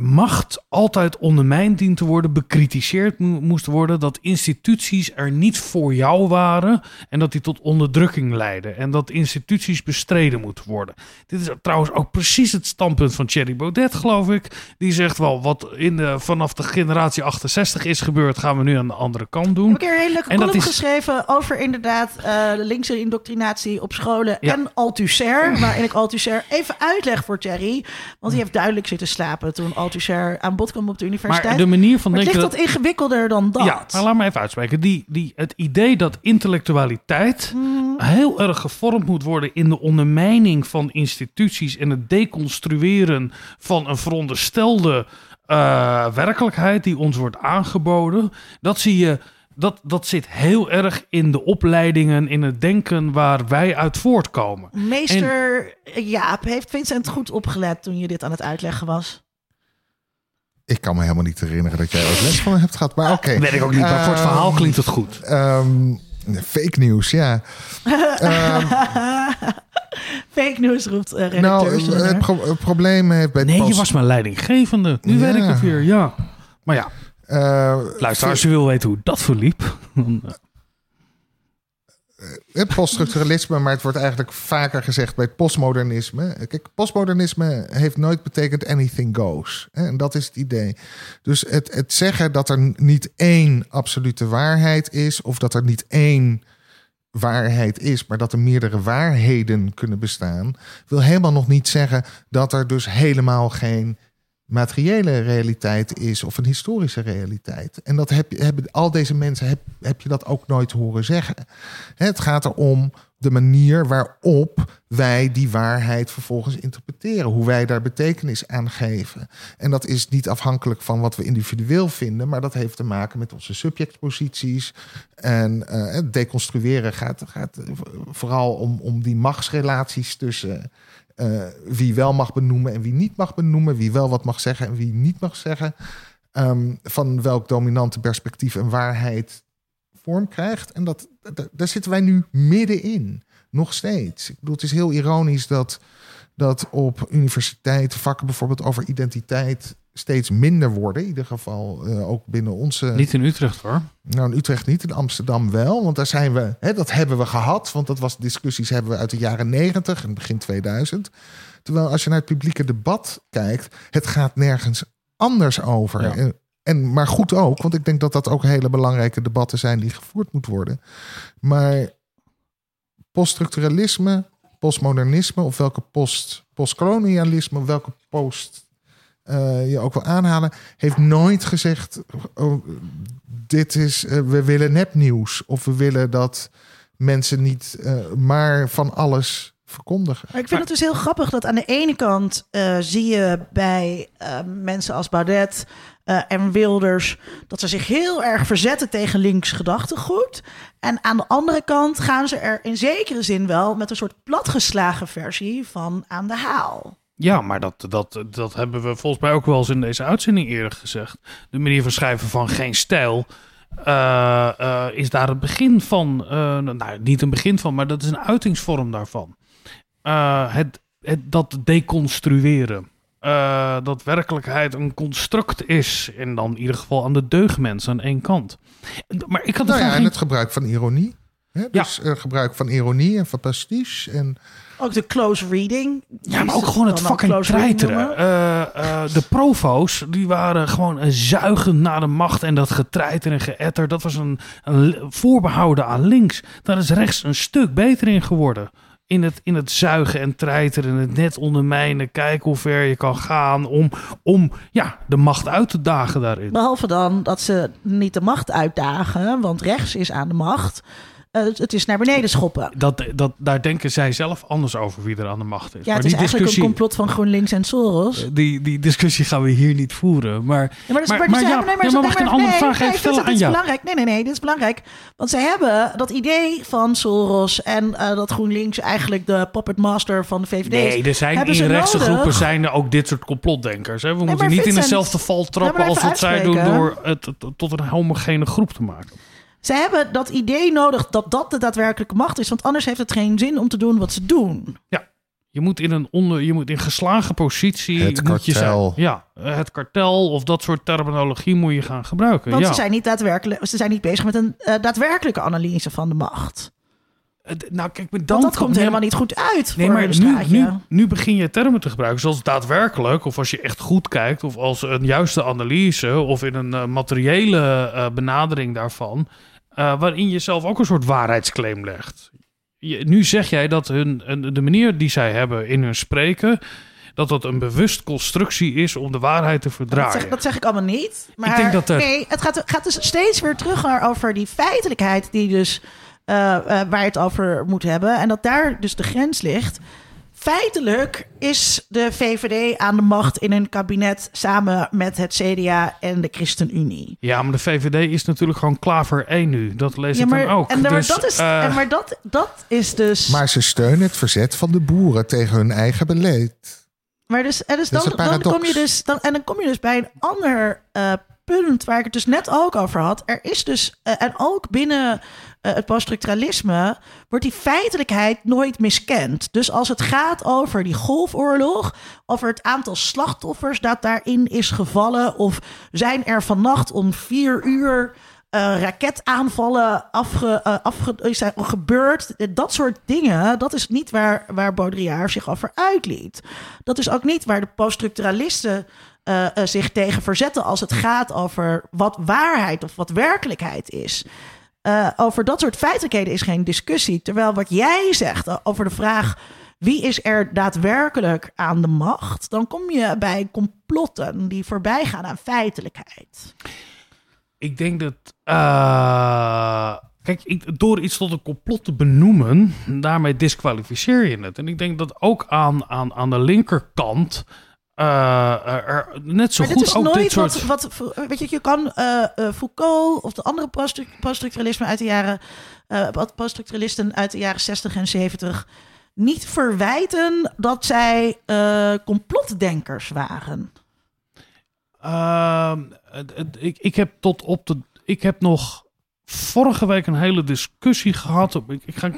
Speaker 3: macht altijd ondermijnd dient te worden, bekritiseerd moest worden, dat instituties er niet voor jou waren en dat die tot onderdrukking leiden en dat instituties bestreden moeten worden. Dit is trouwens ook precies het standpunt van Thierry Baudet, geloof ik. Die zegt wel, wat in de, vanaf de generatie 68 is gebeurd, gaan we nu aan de andere kant doen.
Speaker 1: Ik heb een hele leuke column is... geschreven over inderdaad uh, de linkse indoctrinatie op scholen ja. en Althusser, waarin ik Althusser even uitleg voor Thierry, want die heeft duidelijk zitten slapen toen Althusser aan bod kwam op de universiteit.
Speaker 3: Maar de manier van denken...
Speaker 1: ligt dat, ingewikkelder dan dat.
Speaker 3: Ja, maar laat me even uitspreken. Die, die, het idee dat intellectualiteit hmm. heel erg gevormd moet worden... in de ondermijning van instituties... en het deconstrueren van een veronderstelde uh, werkelijkheid... die ons wordt aangeboden. Dat zie je... Dat, dat zit heel erg in de opleidingen, in het denken waar wij uit voortkomen.
Speaker 1: Meester en... Jaap, heeft Vincent goed opgelet toen je dit aan het uitleggen was?
Speaker 4: Ik kan me helemaal niet herinneren dat jij ook les van hebt gehad. Maar oké. Okay.
Speaker 3: Weet ik ook niet, maar voor het ehm, verhaal klinkt het goed.
Speaker 4: Um, fake nieuws, ja. um, [LAUGHS]
Speaker 1: fake nieuws roept uh,
Speaker 4: Nou, het, pro het, probleem heeft bij
Speaker 3: Nee, je was mijn leidinggevende. Nu ja. weet ik het weer, ja. Maar ja, uh, luister, als je wil weten hoe dat verliep...
Speaker 4: eh, poststructuralisme, maar het wordt eigenlijk vaker gezegd bij postmodernisme. Kijk, postmodernisme heeft nooit betekend anything goes. En dat is het idee. Dus het, het zeggen dat er niet één absolute waarheid is, of dat er niet één waarheid is, maar dat er meerdere waarheden kunnen bestaan, wil helemaal nog niet zeggen dat er dus helemaal geen materiële realiteit is of een historische realiteit. En dat heb, hebben al deze mensen heb, heb je dat ook nooit horen zeggen. Het gaat erom de manier waarop wij die waarheid vervolgens interpreteren, hoe wij daar betekenis aan geven. En dat is niet afhankelijk van wat we individueel vinden, maar dat heeft te maken met onze subjectposities. En het deconstrueren gaat, gaat vooral om, om die machtsrelaties tussen uh, wie wel mag benoemen en wie niet mag benoemen, wie wel wat mag zeggen en wie niet mag zeggen, um, van welk dominante perspectief en waarheid vorm krijgt. En dat, daar zitten wij nu middenin, nog steeds. Ik bedoel, het is heel ironisch dat, dat op universiteiten vakken bijvoorbeeld over identiteit steeds minder worden. In ieder geval uh, ook binnen onze.
Speaker 3: Niet in Utrecht hoor.
Speaker 4: Nou, in Utrecht niet, in Amsterdam wel. Want daar zijn we, hè, dat hebben we gehad. Want dat was discussies hebben we uit de jaren 90 en begin 2000. Terwijl als je naar het publieke debat kijkt, het gaat nergens anders over. Ja. En, en, maar goed ook, want ik denk dat dat ook hele belangrijke debatten zijn die gevoerd moeten worden. Maar poststructuralisme, postmodernisme of welke post, postkolonialisme, welke post uh, je ook wil aanhalen, heeft nooit gezegd: oh, dit is, uh, we willen nepnieuws. Of we willen dat mensen niet uh, maar van alles verkondigen.
Speaker 1: Ik vind het dus heel grappig dat aan de ene kant zie je bij mensen als Baudet en Wilders dat ze zich heel erg verzetten tegen links gedachtegoed. En aan de andere kant gaan ze er in zekere zin wel met een soort platgeslagen versie van aan de haal.
Speaker 3: Ja, maar dat, dat, dat hebben we volgens mij ook wel eens in deze uitzending eerder gezegd. De manier van schrijven van geen stijl uh, uh, is daar het begin van. Uh, nou, niet een begin van, maar dat is een uitingsvorm daarvan. het, het, dat deconstrueren. dat werkelijkheid een construct is. En dan in ieder geval aan de deugdmens aan één kant. Maar ik had
Speaker 4: nou ja, en het gebruik van ironie. Hè? Dus ja. gebruik van ironie en van pastiche. En
Speaker 1: ook de close reading.
Speaker 3: Ja, maar ook gewoon het fucking treiteren. Uh, uh, de provo's, die waren gewoon een zuigend naar de macht. En dat getreiter en geëtter, dat was een, een voorbehouden aan links. Daar is rechts een stuk beter in geworden. In het, in het zuigen en treiteren, het net ondermijnen, kijken hoe ver je kan gaan om, om ja, de macht uit te dagen daarin.
Speaker 1: Behalve dan dat ze niet de macht uitdagen, want rechts is aan de macht. Eh, het is naar beneden schoppen.
Speaker 3: Dat, dat, daar denken zij zelf anders over wie er aan de macht is.
Speaker 1: Ja,
Speaker 3: maar
Speaker 1: het is eigenlijk een complot van GroenLinks en Soros.
Speaker 3: die, die discussie gaan we hier niet voeren. Maar,
Speaker 1: Ja, maar, dat is-
Speaker 3: maar,
Speaker 1: maar,
Speaker 3: maar
Speaker 1: ze
Speaker 3: ja,
Speaker 1: hebben- nee,
Speaker 3: ja,
Speaker 1: ze-
Speaker 3: maar mag ik
Speaker 1: nee,
Speaker 3: een andere
Speaker 1: nee,
Speaker 3: vraag
Speaker 1: nee,
Speaker 3: stellen aan
Speaker 1: is
Speaker 3: jou?
Speaker 1: belangrijk. Nee, nee, nee, dit is belangrijk. Want zij hebben dat idee van Soros en eh, dat GroenLinks eigenlijk de puppet master van de VVD is.
Speaker 3: Nee, er zijn in
Speaker 1: ze
Speaker 3: rechtse
Speaker 1: nodig.
Speaker 3: groepen zijn er ook dit soort complotdenkers. Hè? We moeten niet in dezelfde val trappen als wat zij doen door het- tot een homogene groep te maken.
Speaker 1: Zij hebben dat idee nodig dat dat de daadwerkelijke macht is. Want anders heeft het geen zin om te doen wat ze doen.
Speaker 3: Je moet in een onder, je moet in geslagen positie.
Speaker 4: Het
Speaker 3: moet je zijn.
Speaker 4: kartel.
Speaker 3: Ja, het kartel of dat soort terminologie moet je gaan gebruiken.
Speaker 1: Want
Speaker 3: ja.
Speaker 1: ze, zijn niet daadwerkelijk, ze zijn niet bezig met een eh, daadwerkelijke analyse van de macht.
Speaker 3: Nou, kijk, dan
Speaker 1: Want dat komt helemaal niet goed uit
Speaker 3: Nee,
Speaker 1: voor
Speaker 3: maar nu, nu begin je termen te gebruiken zoals daadwerkelijk, of als je echt goed kijkt, of als een juiste analyse, of in een eh, materiële eh, benadering daarvan, eh, waarin je zelf ook een soort waarheidsclaim legt. Je, nu zeg jij dat hun, de manier die zij hebben in hun spreken, dat dat een bewust constructie is om de waarheid te
Speaker 1: Dat
Speaker 3: verdraaien.
Speaker 1: zeg, dat zeg ik allemaal niet. Maar
Speaker 3: denk dat er-
Speaker 1: nee, het gaat, gaat dus steeds weer terug naar over die feitelijkheid die dus, eh, eh, waar je het over moet hebben. En dat daar dus de grens ligt. Feitelijk is de VVD aan de macht in een kabinet samen met het CDA en de ChristenUnie.
Speaker 3: Ja, maar de VVD is natuurlijk gewoon klaver 1 nu. Dat lees
Speaker 1: Ja,
Speaker 3: ik dan ook.
Speaker 1: en, maar,
Speaker 3: Dus,
Speaker 1: dat is,
Speaker 3: eh,
Speaker 1: en maar dat, dat is dus.
Speaker 4: Maar ze steunen het verzet van de boeren tegen hun eigen beleid.
Speaker 1: Maar dus, en dus dan, dan kom je dus, dan, en dan kom je dus bij een ander eh, punt waar ik het dus net ook over had. Er is dus, eh, en ook binnen het poststructuralisme, wordt die feitelijkheid nooit miskend. Dus als het gaat over die golfoorlog, over het aantal slachtoffers dat daarin is gevallen, of zijn er vannacht om vier uur eh, raketaanvallen afge, eh, gebeurd. Dat soort dingen, dat is niet waar, waar Baudrillard zich over uitliet. Dat is ook niet waar de poststructuralisten eh, eh, zich tegen verzetten als het gaat over wat waarheid of wat werkelijkheid is. Eh, over dat soort feitelijkheden is geen discussie. Terwijl wat jij zegt over de vraag wie is er daadwerkelijk aan de macht, dan kom je bij complotten die voorbij gaan aan feitelijkheid.
Speaker 3: Ik denk dat. eh, kijk, door iets tot een complot te benoemen, daarmee disqualificeer je het. En ik denk dat ook aan, aan, aan de linkerkant. Eh, er, er net zo
Speaker 1: maar
Speaker 3: goed
Speaker 1: dit is
Speaker 3: ook
Speaker 1: nooit
Speaker 3: dit soort.
Speaker 1: wat, wat... Weet je, je kan eh, eh, Foucault of de andere poststru- poststructuralisme uit de jaren... eh, poststructuralisten uit de jaren 60 en 70... niet verwijten dat zij eh, complotdenkers waren.
Speaker 3: Ehm, ik, ik heb tot op de. Ik heb nog vorige week een hele discussie gehad op- ik, ik ga,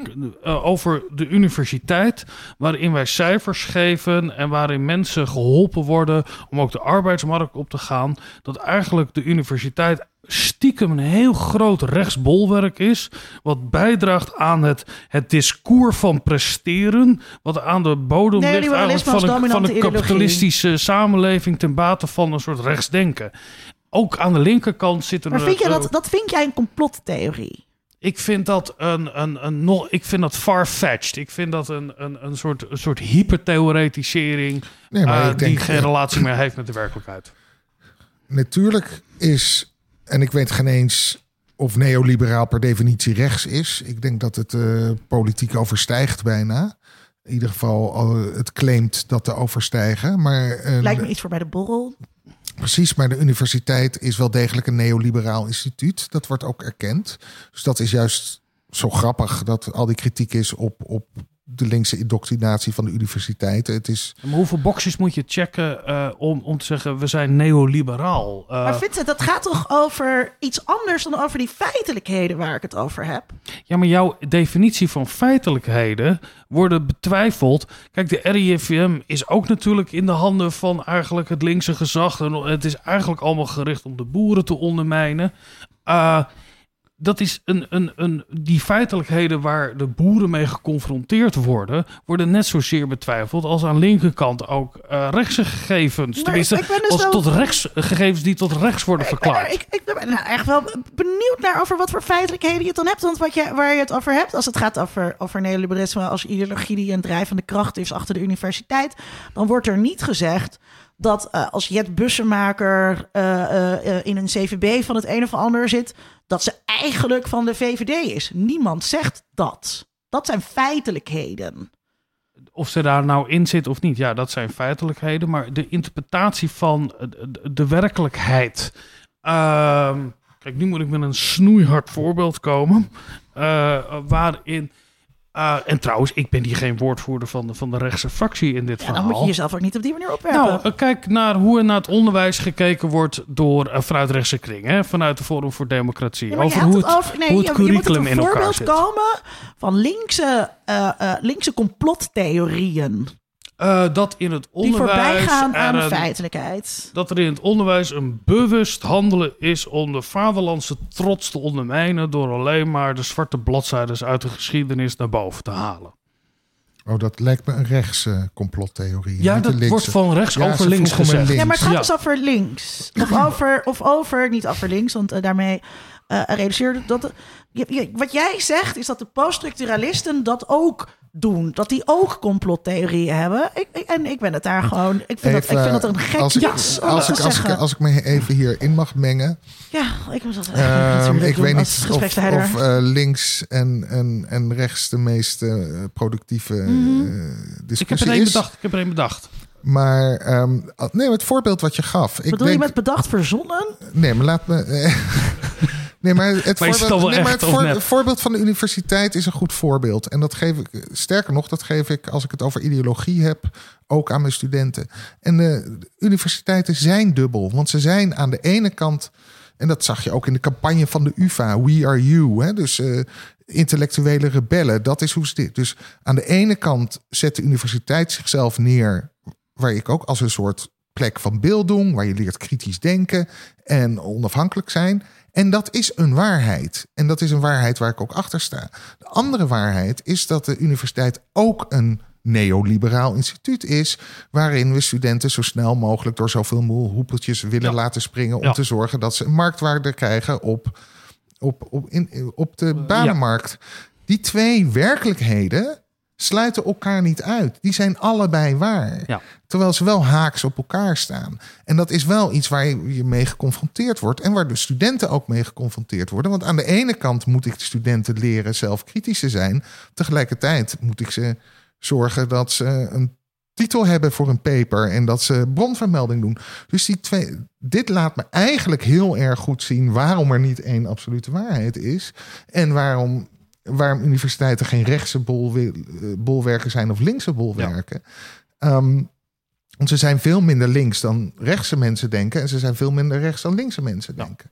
Speaker 3: eh, over de universiteit. Waarin wij cijfers geven en waarin mensen geholpen worden om ook de arbeidsmarkt op te gaan. Dat eigenlijk de universiteit stiekem een heel groot rechtsbolwerk is. Wat bijdraagt aan het, het discours van presteren. Wat aan de bodem ligt eigenlijk van een, van een kapitalistische samenleving ten bate van een soort rechtsdenken. Ook aan de linkerkant zitten
Speaker 1: Maar
Speaker 3: er-
Speaker 1: vind je dat, dat vind jij een complottheorie?
Speaker 3: Ik vind dat een, een, een nog, ik vind dat far-fetched. Ik vind dat een, een, een soort, een soort hypertheoretisering
Speaker 4: Nee, maar
Speaker 3: eh,
Speaker 4: ik denk,
Speaker 3: die geen
Speaker 4: eh,
Speaker 3: relatie meer heeft met de werkelijkheid.
Speaker 4: Natuurlijk is, en ik weet geen eens of neoliberaal per definitie rechts is. Ik denk dat het eh, politiek overstijgt bijna. In ieder geval, eh, het claimt dat te overstijgen. Maar, eh,
Speaker 1: Lijkt me iets voor bij de borrel.
Speaker 4: Precies, maar de universiteit is wel degelijk een neoliberaal instituut. Dat wordt ook erkend. Dus dat is juist zo grappig dat al die kritiek is op, op de linkse indoctrinatie van de universiteiten. Het is
Speaker 3: Maar hoeveel boxjes moet je checken eh, om, om te zeggen we zijn neoliberaal? Eh,
Speaker 1: Maar Vincent, dat gaat toch over iets anders dan over die feitelijkheden waar ik het over heb?
Speaker 3: Ja, maar jouw definitie van feitelijkheden worden betwijfeld. Kijk, de RIVM is ook natuurlijk in de handen van eigenlijk het linkse gezag. En het is eigenlijk allemaal gericht om de boeren te ondermijnen. Eh, dat is een, een, een, die feitelijkheden waar de boeren mee geconfronteerd worden, worden net zozeer betwijfeld als aan linkerkant ook eh rechtse gegevens. Tenminste,
Speaker 1: ik dus
Speaker 3: als
Speaker 1: wel-
Speaker 3: tot rechts, gegevens die tot rechts worden
Speaker 1: Ik ben,
Speaker 3: verklaard.
Speaker 1: ik, ik ben nou echt wel benieuwd naar over wat voor feitelijkheden je het dan hebt. Want wat je, waar je het over hebt, als het gaat over, over neoliberalisme als ideologie die een drijvende kracht is achter de universiteit, dan wordt er niet gezegd dat eh, als Jet Bussemaker eh, eh, eh, in een CVB van het een of ander zit, dat ze eigenlijk van de VVD is. Niemand zegt dat. Dat zijn feitelijkheden.
Speaker 3: Of ze daar nou in zit of niet, ja, dat zijn feitelijkheden. Maar de interpretatie van de, werkelijkheid. Ehm, kijk, nu moet ik met een snoeihard voorbeeld komen. eh, waarin. Eh, en trouwens, ik ben hier geen woordvoerder van de, van de rechtse fractie in dit
Speaker 1: Ja,
Speaker 3: verhaal.
Speaker 1: dan moet je jezelf ook niet op die manier opwerpen.
Speaker 3: Nou, eh, kijk naar hoe er naar het onderwijs gekeken wordt door uh, vanuit rechtse kring, hè, vanuit de Forum voor Democratie.
Speaker 1: Ja,
Speaker 3: over hoe
Speaker 1: het
Speaker 3: het,
Speaker 1: over- nee,
Speaker 3: hoe het
Speaker 1: je- je moet
Speaker 3: curriculum in
Speaker 1: een
Speaker 3: elkaar
Speaker 1: voorbeeld
Speaker 3: zit.
Speaker 1: komen van linkse, linkse complottheorieën.
Speaker 3: Eh, dat in het
Speaker 1: Die
Speaker 3: onderwijs
Speaker 1: voorbij gaan
Speaker 3: er
Speaker 1: aan de feitelijkheid.
Speaker 3: dat er in het onderwijs een bewust handelen is om de vaderlandse trots te ondermijnen door alleen maar de zwarte bladzijden uit de geschiedenis naar boven te halen.
Speaker 4: Oh, dat lijkt me een rechtse complottheorie.
Speaker 3: Ja, dat
Speaker 4: linkse.
Speaker 3: wordt van rechts
Speaker 4: Ja,
Speaker 3: over links gezegd.
Speaker 4: links.
Speaker 1: Ja, maar het gaat
Speaker 3: Ja.
Speaker 1: dus over links. [CLEARS THROAT] Of over, of over niet over links, want eh, daarmee eh realiseerde dat... je- je- wat jij zegt is dat de poststructuralisten dat ook doen. Dat die ook complottheorieën hebben. Ik, ik- en ik ben het daar gewoon... Ik vind, dat, ik vind dat een gek
Speaker 4: als ik, als, ik, als, ik, als ik me even hierin mag mengen.
Speaker 1: Ja, ik moet dat
Speaker 4: Ehm, ik weet
Speaker 1: als
Speaker 4: niet of, eh, links en, en, en rechts de meest eh, productieve eh,
Speaker 3: Ik
Speaker 4: discussie
Speaker 3: heb er één bedacht. Ik heb er één bedacht.
Speaker 4: Maar ehm, nee, het voorbeeld wat je gaf. Ik
Speaker 1: Bedoel
Speaker 4: denk,
Speaker 1: je met bedacht verzonnen?
Speaker 4: Nee, maar laat me. [LAUGHS] nee, maar het,
Speaker 3: Maar is het
Speaker 4: voorbeeld, nee, maar het voor- van de universiteit is een goed voorbeeld. En dat geef ik, sterker nog, dat geef ik als ik het over ideologie heb, ook aan mijn studenten. En de, universiteiten zijn dubbel, want ze zijn aan de ene kant. En dat zag je ook in de campagne van de UVA, We Are You. Hè? Dus eh, intellectuele rebellen, dat is hoe ze dit. Dus aan de ene kant zet de universiteit zichzelf neer, waar ik ook als een soort plek van beelding, waar je leert kritisch denken en onafhankelijk zijn. En dat is een waarheid. En dat is een waarheid waar ik ook achter sta. De andere waarheid is dat de universiteit ook een neoliberaal instituut is, waarin we studenten zo snel mogelijk door zoveel hoepeltjes willen
Speaker 3: Ja.
Speaker 4: laten springen om
Speaker 3: Ja.
Speaker 4: te zorgen dat ze een marktwaarde krijgen op, op, op, in, op de banenmarkt. Die twee werkelijkheden sluiten elkaar niet uit. Die zijn allebei waar.
Speaker 3: Ja.
Speaker 4: Terwijl ze wel haaks op elkaar staan. En dat is wel iets waar je je mee geconfronteerd wordt. En waar de studenten ook mee geconfronteerd worden. Want aan de ene kant moet ik de studenten leren zelf kritisch te zijn. Tegelijkertijd moet ik ze zorgen dat ze een titel hebben voor een paper. En dat ze bronvermelding doen. Dus die twee, dit laat me eigenlijk heel erg goed zien waarom er niet één absolute waarheid is. En waarom, waarom universiteiten geen rechtse bolwe- eh, bolwerken zijn of linkse bolwerken. Ehm, want ze zijn veel minder links dan rechtse mensen denken. En ze zijn veel minder rechts dan linkse mensen
Speaker 3: Ja.
Speaker 4: denken.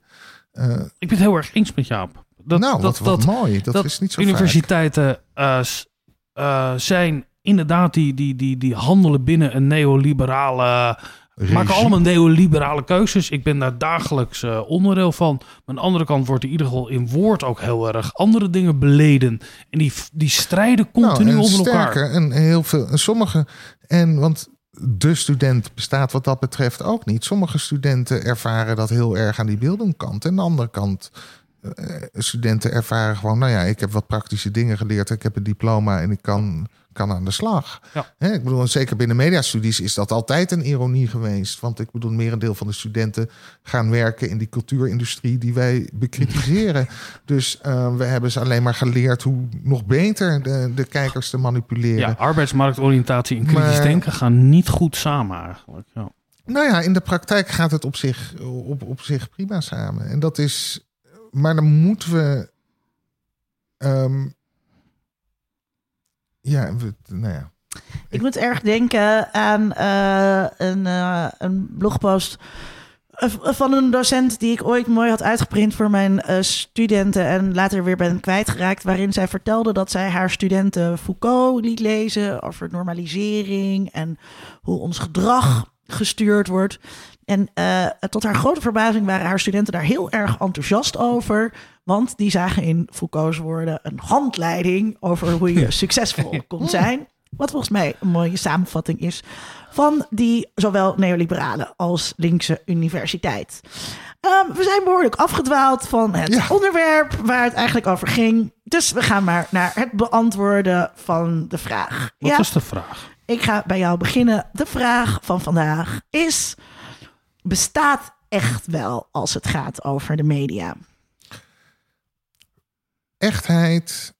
Speaker 4: Eh,
Speaker 3: Ik ben het heel erg eens met Jaap. Dat,
Speaker 4: nou,
Speaker 3: dat,
Speaker 4: wat, wat
Speaker 3: dat,
Speaker 4: mooi. Dat,
Speaker 3: dat
Speaker 4: is niet zo
Speaker 3: universiteiten eh, zijn inderdaad die, die, die, die handelen binnen een neoliberale...
Speaker 4: vaak.
Speaker 3: maken allemaal neoliberale keuzes. Ik ben daar dagelijks eh, onderdeel van. Maar aan de andere kant wordt in ieder geval in woord ook heel erg andere dingen beleden. En die, die strijden continu
Speaker 4: Nou, en
Speaker 3: onder elkaar.
Speaker 4: sterker, en heel veel. En sommige. En want de student bestaat wat dat betreft ook niet. Sommige studenten ervaren dat heel erg aan die beeldingkant. En aan de andere kant. Eh, studenten ervaren gewoon, nou ja, ik heb wat praktische dingen geleerd. Ik heb een diploma en ik kan, kan aan de slag.
Speaker 3: Ja.
Speaker 4: Hè, ik bedoel, zeker binnen mediastudies is dat altijd een ironie geweest. Want ik bedoel, merendeel van de studenten gaan werken in die cultuurindustrie die wij bekritiseren. [LAUGHS] dus eh, we hebben ze alleen maar geleerd hoe nog beter de, de kijkers te manipuleren.
Speaker 3: Ja, arbeidsmarktoriëntatie en kritisch
Speaker 4: Maar-
Speaker 3: denken gaan niet goed samen eigenlijk. Ja.
Speaker 4: Nou ja, in de praktijk gaat het op zich, op, op zich prima samen. En dat is. Maar dan moeten we. ehm, ja, we, nou ja.
Speaker 1: Ik moet erg denken aan eh, een, eh, een blogpost eh, van een docent die ik ooit mooi had uitgeprint voor mijn studenten en later weer ben kwijtgeraakt, waarin zij vertelde dat zij haar studenten Foucault liet lezen over normalisering en hoe ons gedrag gestuurd wordt. En eh, tot haar grote verbazing waren haar studenten daar heel erg enthousiast over. Want die zagen in Foucault's woorden een handleiding over hoe je succesvol [LAUGHS] kon zijn. Wat volgens mij een mooie samenvatting is van die zowel neoliberale als linkse universiteit. Ehm, we zijn behoorlijk afgedwaald van het
Speaker 4: Ja.
Speaker 1: onderwerp waar het eigenlijk over ging. Dus we gaan maar naar het beantwoorden van de vraag.
Speaker 3: Wat
Speaker 1: ja,
Speaker 3: was de vraag?
Speaker 1: ik ga bij jou beginnen. De vraag van vandaag is: bestaat echt wel als het gaat over de media?
Speaker 4: echtheid.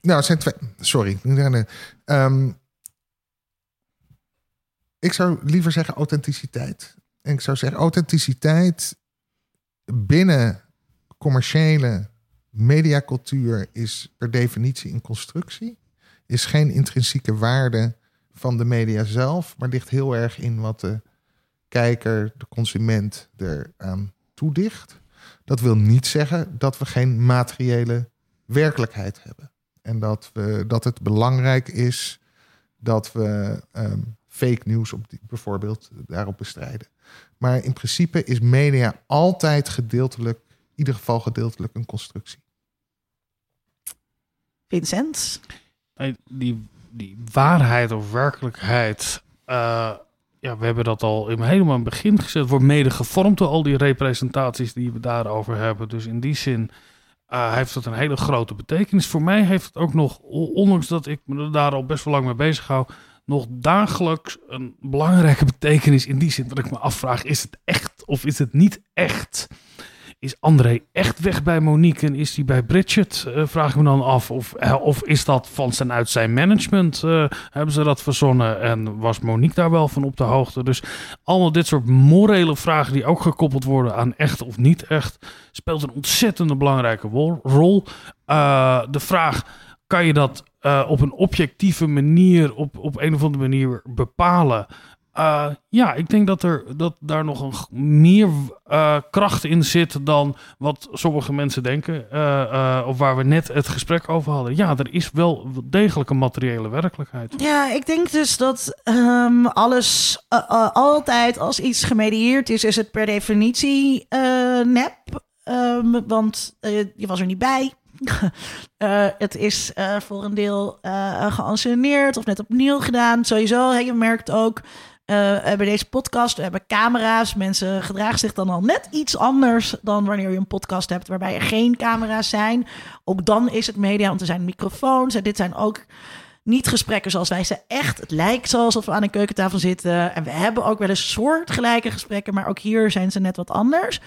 Speaker 4: Nou, zijn twee. Sorry. Ehm, ik zou liever zeggen authenticiteit. En ik zou zeggen authenticiteit binnen commerciële mediacultuur is per definitie een constructie. Is geen intrinsieke waarde van de media zelf, maar ligt heel erg in wat de kijker, de consument eraan toedicht. Dat wil niet zeggen dat we geen materiële werkelijkheid hebben. En dat, we, dat het belangrijk is dat we ehm, fake news op die, bijvoorbeeld daarop bestrijden. Maar in principe is media altijd gedeeltelijk, in ieder geval gedeeltelijk een constructie.
Speaker 1: Vincent?
Speaker 3: Die, die waarheid of werkelijkheid, uh, ja, we hebben dat al helemaal in het begin gezet, wordt mede gevormd door al die representaties die we daarover hebben. Dus in die zin uh, heeft het een hele grote betekenis. Voor mij heeft het ook nog, ondanks dat ik me daar al best wel lang mee bezig hou, nog dagelijks een belangrijke betekenis in die zin dat ik me afvraag: is het echt of is het niet echt? Is André echt weg bij Monique en is hij bij Bridget? Uh, vraag ik me dan af. Of, uh, of is dat van zijn uit zijn management? Uh, hebben ze dat verzonnen en was Monique daar wel van op de hoogte? Dus allemaal dit soort morele vragen die ook gekoppeld worden aan echt of niet echt, speelt een ontzettende belangrijke rol. de vraag: kan je dat op een objectieve manier, op, op een of andere manier bepalen? Uh, ja, ik denk dat, er, dat daar nog een meer uh, kracht in zit dan wat sommige mensen denken. Uh, of waar we net het gesprek over hadden. Ja, er is wel degelijk een materiële werkelijkheid.
Speaker 1: Ja, ik denk dus dat um, alles altijd als iets gemedieerd is, is het per definitie nep. Um, want je was er niet bij. [LAUGHS] Het is voor een deel uh, geanceneerd of net opnieuw gedaan. Sowieso, je merkt ook bij deze podcast, we hebben camera's. Mensen gedragen zich dan al net iets anders dan wanneer je een podcast hebt waarbij er geen camera's zijn. Ook dan is het media, want er zijn microfoons. En dit zijn ook niet gesprekken zoals wij ze echt. Het lijkt alsof we aan een keukentafel zitten. En we hebben ook wel eens soortgelijke gesprekken, maar ook hier zijn ze net wat anders.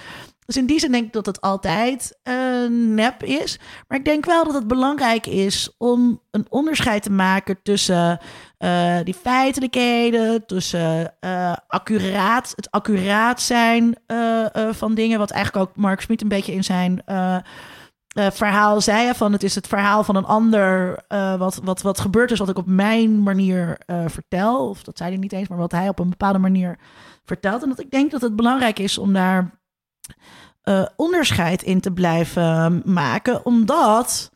Speaker 1: Dus in die zin denk ik dat het altijd uh, nep is. Maar ik denk wel dat het belangrijk is om een onderscheid te maken tussen uh, die feitelijkheden, tussen uh, accuraat, het accuraat zijn van dingen, wat eigenlijk ook Mark Smit een beetje in zijn verhaal zei. Van het is het verhaal van een ander, wat, wat, wat gebeurt is, wat ik op mijn manier vertel. Of dat zei hij niet eens, maar wat hij op een bepaalde manier vertelt. En dat ik denk dat het belangrijk is om daar uh, onderscheid in te blijven maken. Omdat,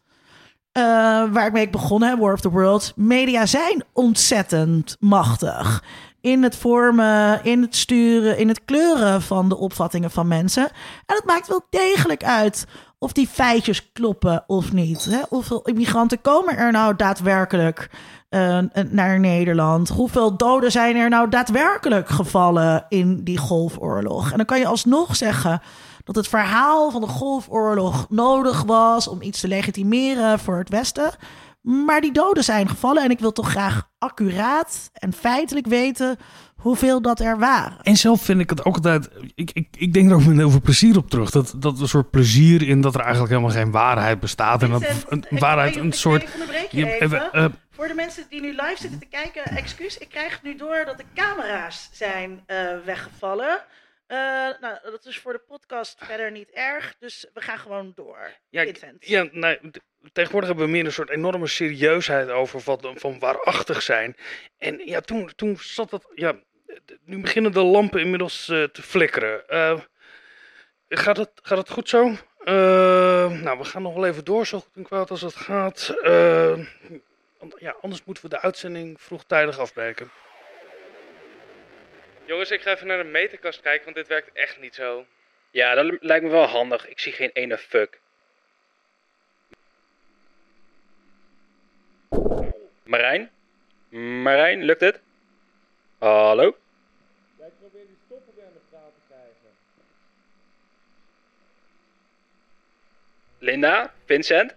Speaker 1: uh, waar ik mee begonnen heb, War of the World, media zijn ontzettend machtig. In het vormen, in het sturen, in het kleuren van de opvattingen van mensen. En het maakt wel degelijk uit of die feitjes kloppen of niet. Hoeveel immigranten komen er nou daadwerkelijk uh, naar Nederland? Hoeveel doden zijn er nou daadwerkelijk gevallen in die golfoorlog? En dan kan je alsnog zeggen dat het verhaal van de golfoorlog nodig was om iets te legitimeren voor het Westen. Maar die doden zijn gevallen en ik wil toch graag accuraat en feitelijk weten hoeveel dat er waren.
Speaker 3: En zelf vind ik het ook altijd. Ik, ik, ik denk er ook met heel veel plezier op terug. Dat, dat een soort plezier in dat er eigenlijk helemaal geen waarheid bestaat. En dat een, waarheid een soort.
Speaker 1: Je, uh, voor de mensen die nu live zitten te kijken, excuus. Ik krijg nu door dat de camera's zijn uh, weggevallen. Uh, nou, dat is voor de podcast verder niet erg, dus we gaan gewoon door.
Speaker 3: Ja, ja nee, tegenwoordig hebben we meer een soort enorme serieusheid over wat van waarachtig zijn. En ja, toen, toen zat dat. Ja, nu beginnen de lampen inmiddels uh, te flikkeren. Uh, gaat, het, gaat het goed zo? nou, we gaan nog wel even door, zo goed en kwaad als het gaat. ja, anders moeten we de uitzending vroegtijdig afbreken.
Speaker 6: Jongens, ik ga even naar de meterkast kijken, want dit werkt echt niet zo. Ja, dat lijkt me wel handig. Ik zie geen ene fuck. Marijn? Marijn, lukt het? Hallo?
Speaker 7: Jij probeert die stoppen weer aan de praat te krijgen.
Speaker 6: Linda? Vincent?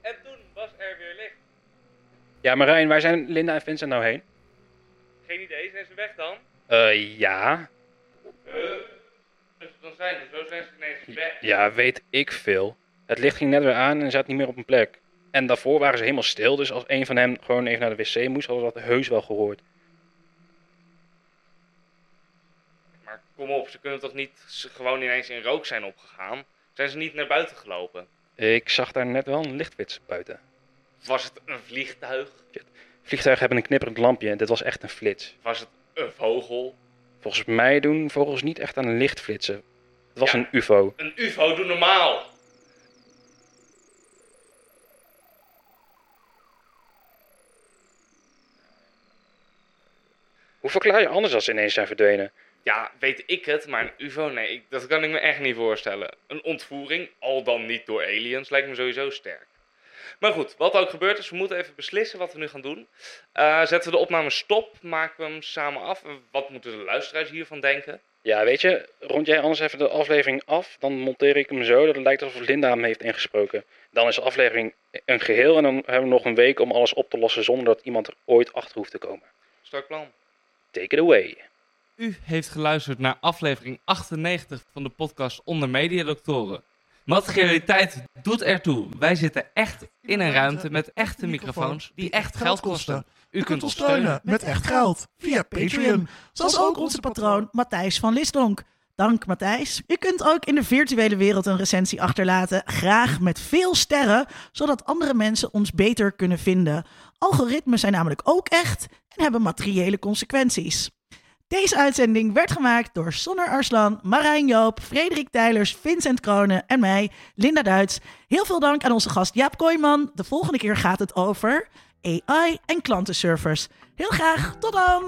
Speaker 7: En toen was er weer licht.
Speaker 6: Ja, Marijn, waar zijn Linda en Vincent nou heen?
Speaker 7: Geen idee, zijn ze weg dan?
Speaker 6: Eh, uh, ja.
Speaker 7: Uh,
Speaker 6: dan zijn. Dus zo zijn ze ineens weg.
Speaker 8: Ja, weet ik veel. Het licht ging net weer aan en zat niet meer op een plek. En daarvoor waren ze helemaal stil, dus als een van hen gewoon even naar de wc moest, hadden we dat heus wel gehoord.
Speaker 6: Maar kom op, ze kunnen toch niet gewoon ineens in rook zijn opgegaan? Zijn ze niet naar buiten gelopen?
Speaker 8: Ik zag daar net wel een lichtwits buiten.
Speaker 6: Was het een vliegtuig?
Speaker 8: Vliegtuigen hebben een knipperend lampje en dit was echt een flits.
Speaker 6: Was het een vogel?
Speaker 8: Volgens mij doen vogels niet echt aan een licht flitsen. Het was
Speaker 6: Ja.
Speaker 8: een ufo.
Speaker 6: Een ufo, doe normaal!
Speaker 8: Hoe verklaar je anders als ze ineens zijn verdwenen?
Speaker 6: Ja, weet ik het, maar een ufo, nee, ik- dat kan ik me echt niet voorstellen. Een ontvoering, al dan niet door aliens, lijkt me sowieso sterk. Maar goed, wat ook gebeurd is, we moeten even beslissen wat we nu gaan doen. Eh, zetten we de opname stop, maken we hem samen af. Wat moeten de luisteraars hiervan denken?
Speaker 8: Ja, weet je, rond jij anders even de aflevering af, dan monteer ik hem zo dat het lijkt alsof Linda hem heeft ingesproken. Dan is de aflevering een geheel en dan hebben we nog een week om alles op te lossen zonder dat iemand er ooit achter hoeft te komen.
Speaker 6: Strak plan.
Speaker 8: Take it away.
Speaker 9: U heeft geluisterd naar aflevering 98 van de podcast Onder Mediadoktoren. Materialiteit doet ertoe. Wij zitten echt in een ruimte met echte microfoons die echt geld kosten. U kunt ons steunen
Speaker 1: met echt geld via Patreon. Zoals ook onze patroon Matthijs van Lisdonk. Dank Matthijs. U kunt ook in de virtuele wereld een recensie achterlaten. Graag met veel sterren, zodat andere mensen ons beter kunnen vinden. Algoritmes zijn namelijk ook echt en hebben materiële consequenties. Deze uitzending werd gemaakt door Sonner Arslan, Marijn Joop, Frederik Tijlers, Vincent Kronen en mij, Linda Duits. Heel veel dank aan onze gast Jaap Kooijman. De volgende keer gaat het over AI en klantenservice. Heel graag, tot dan!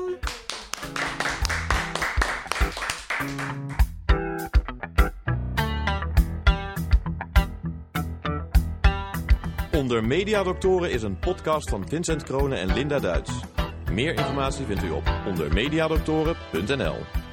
Speaker 2: Onder Mediadoktoren is een podcast van Vincent Kronen en Linda Duits. Meer informatie vindt u op ondermediadoktoren.nl.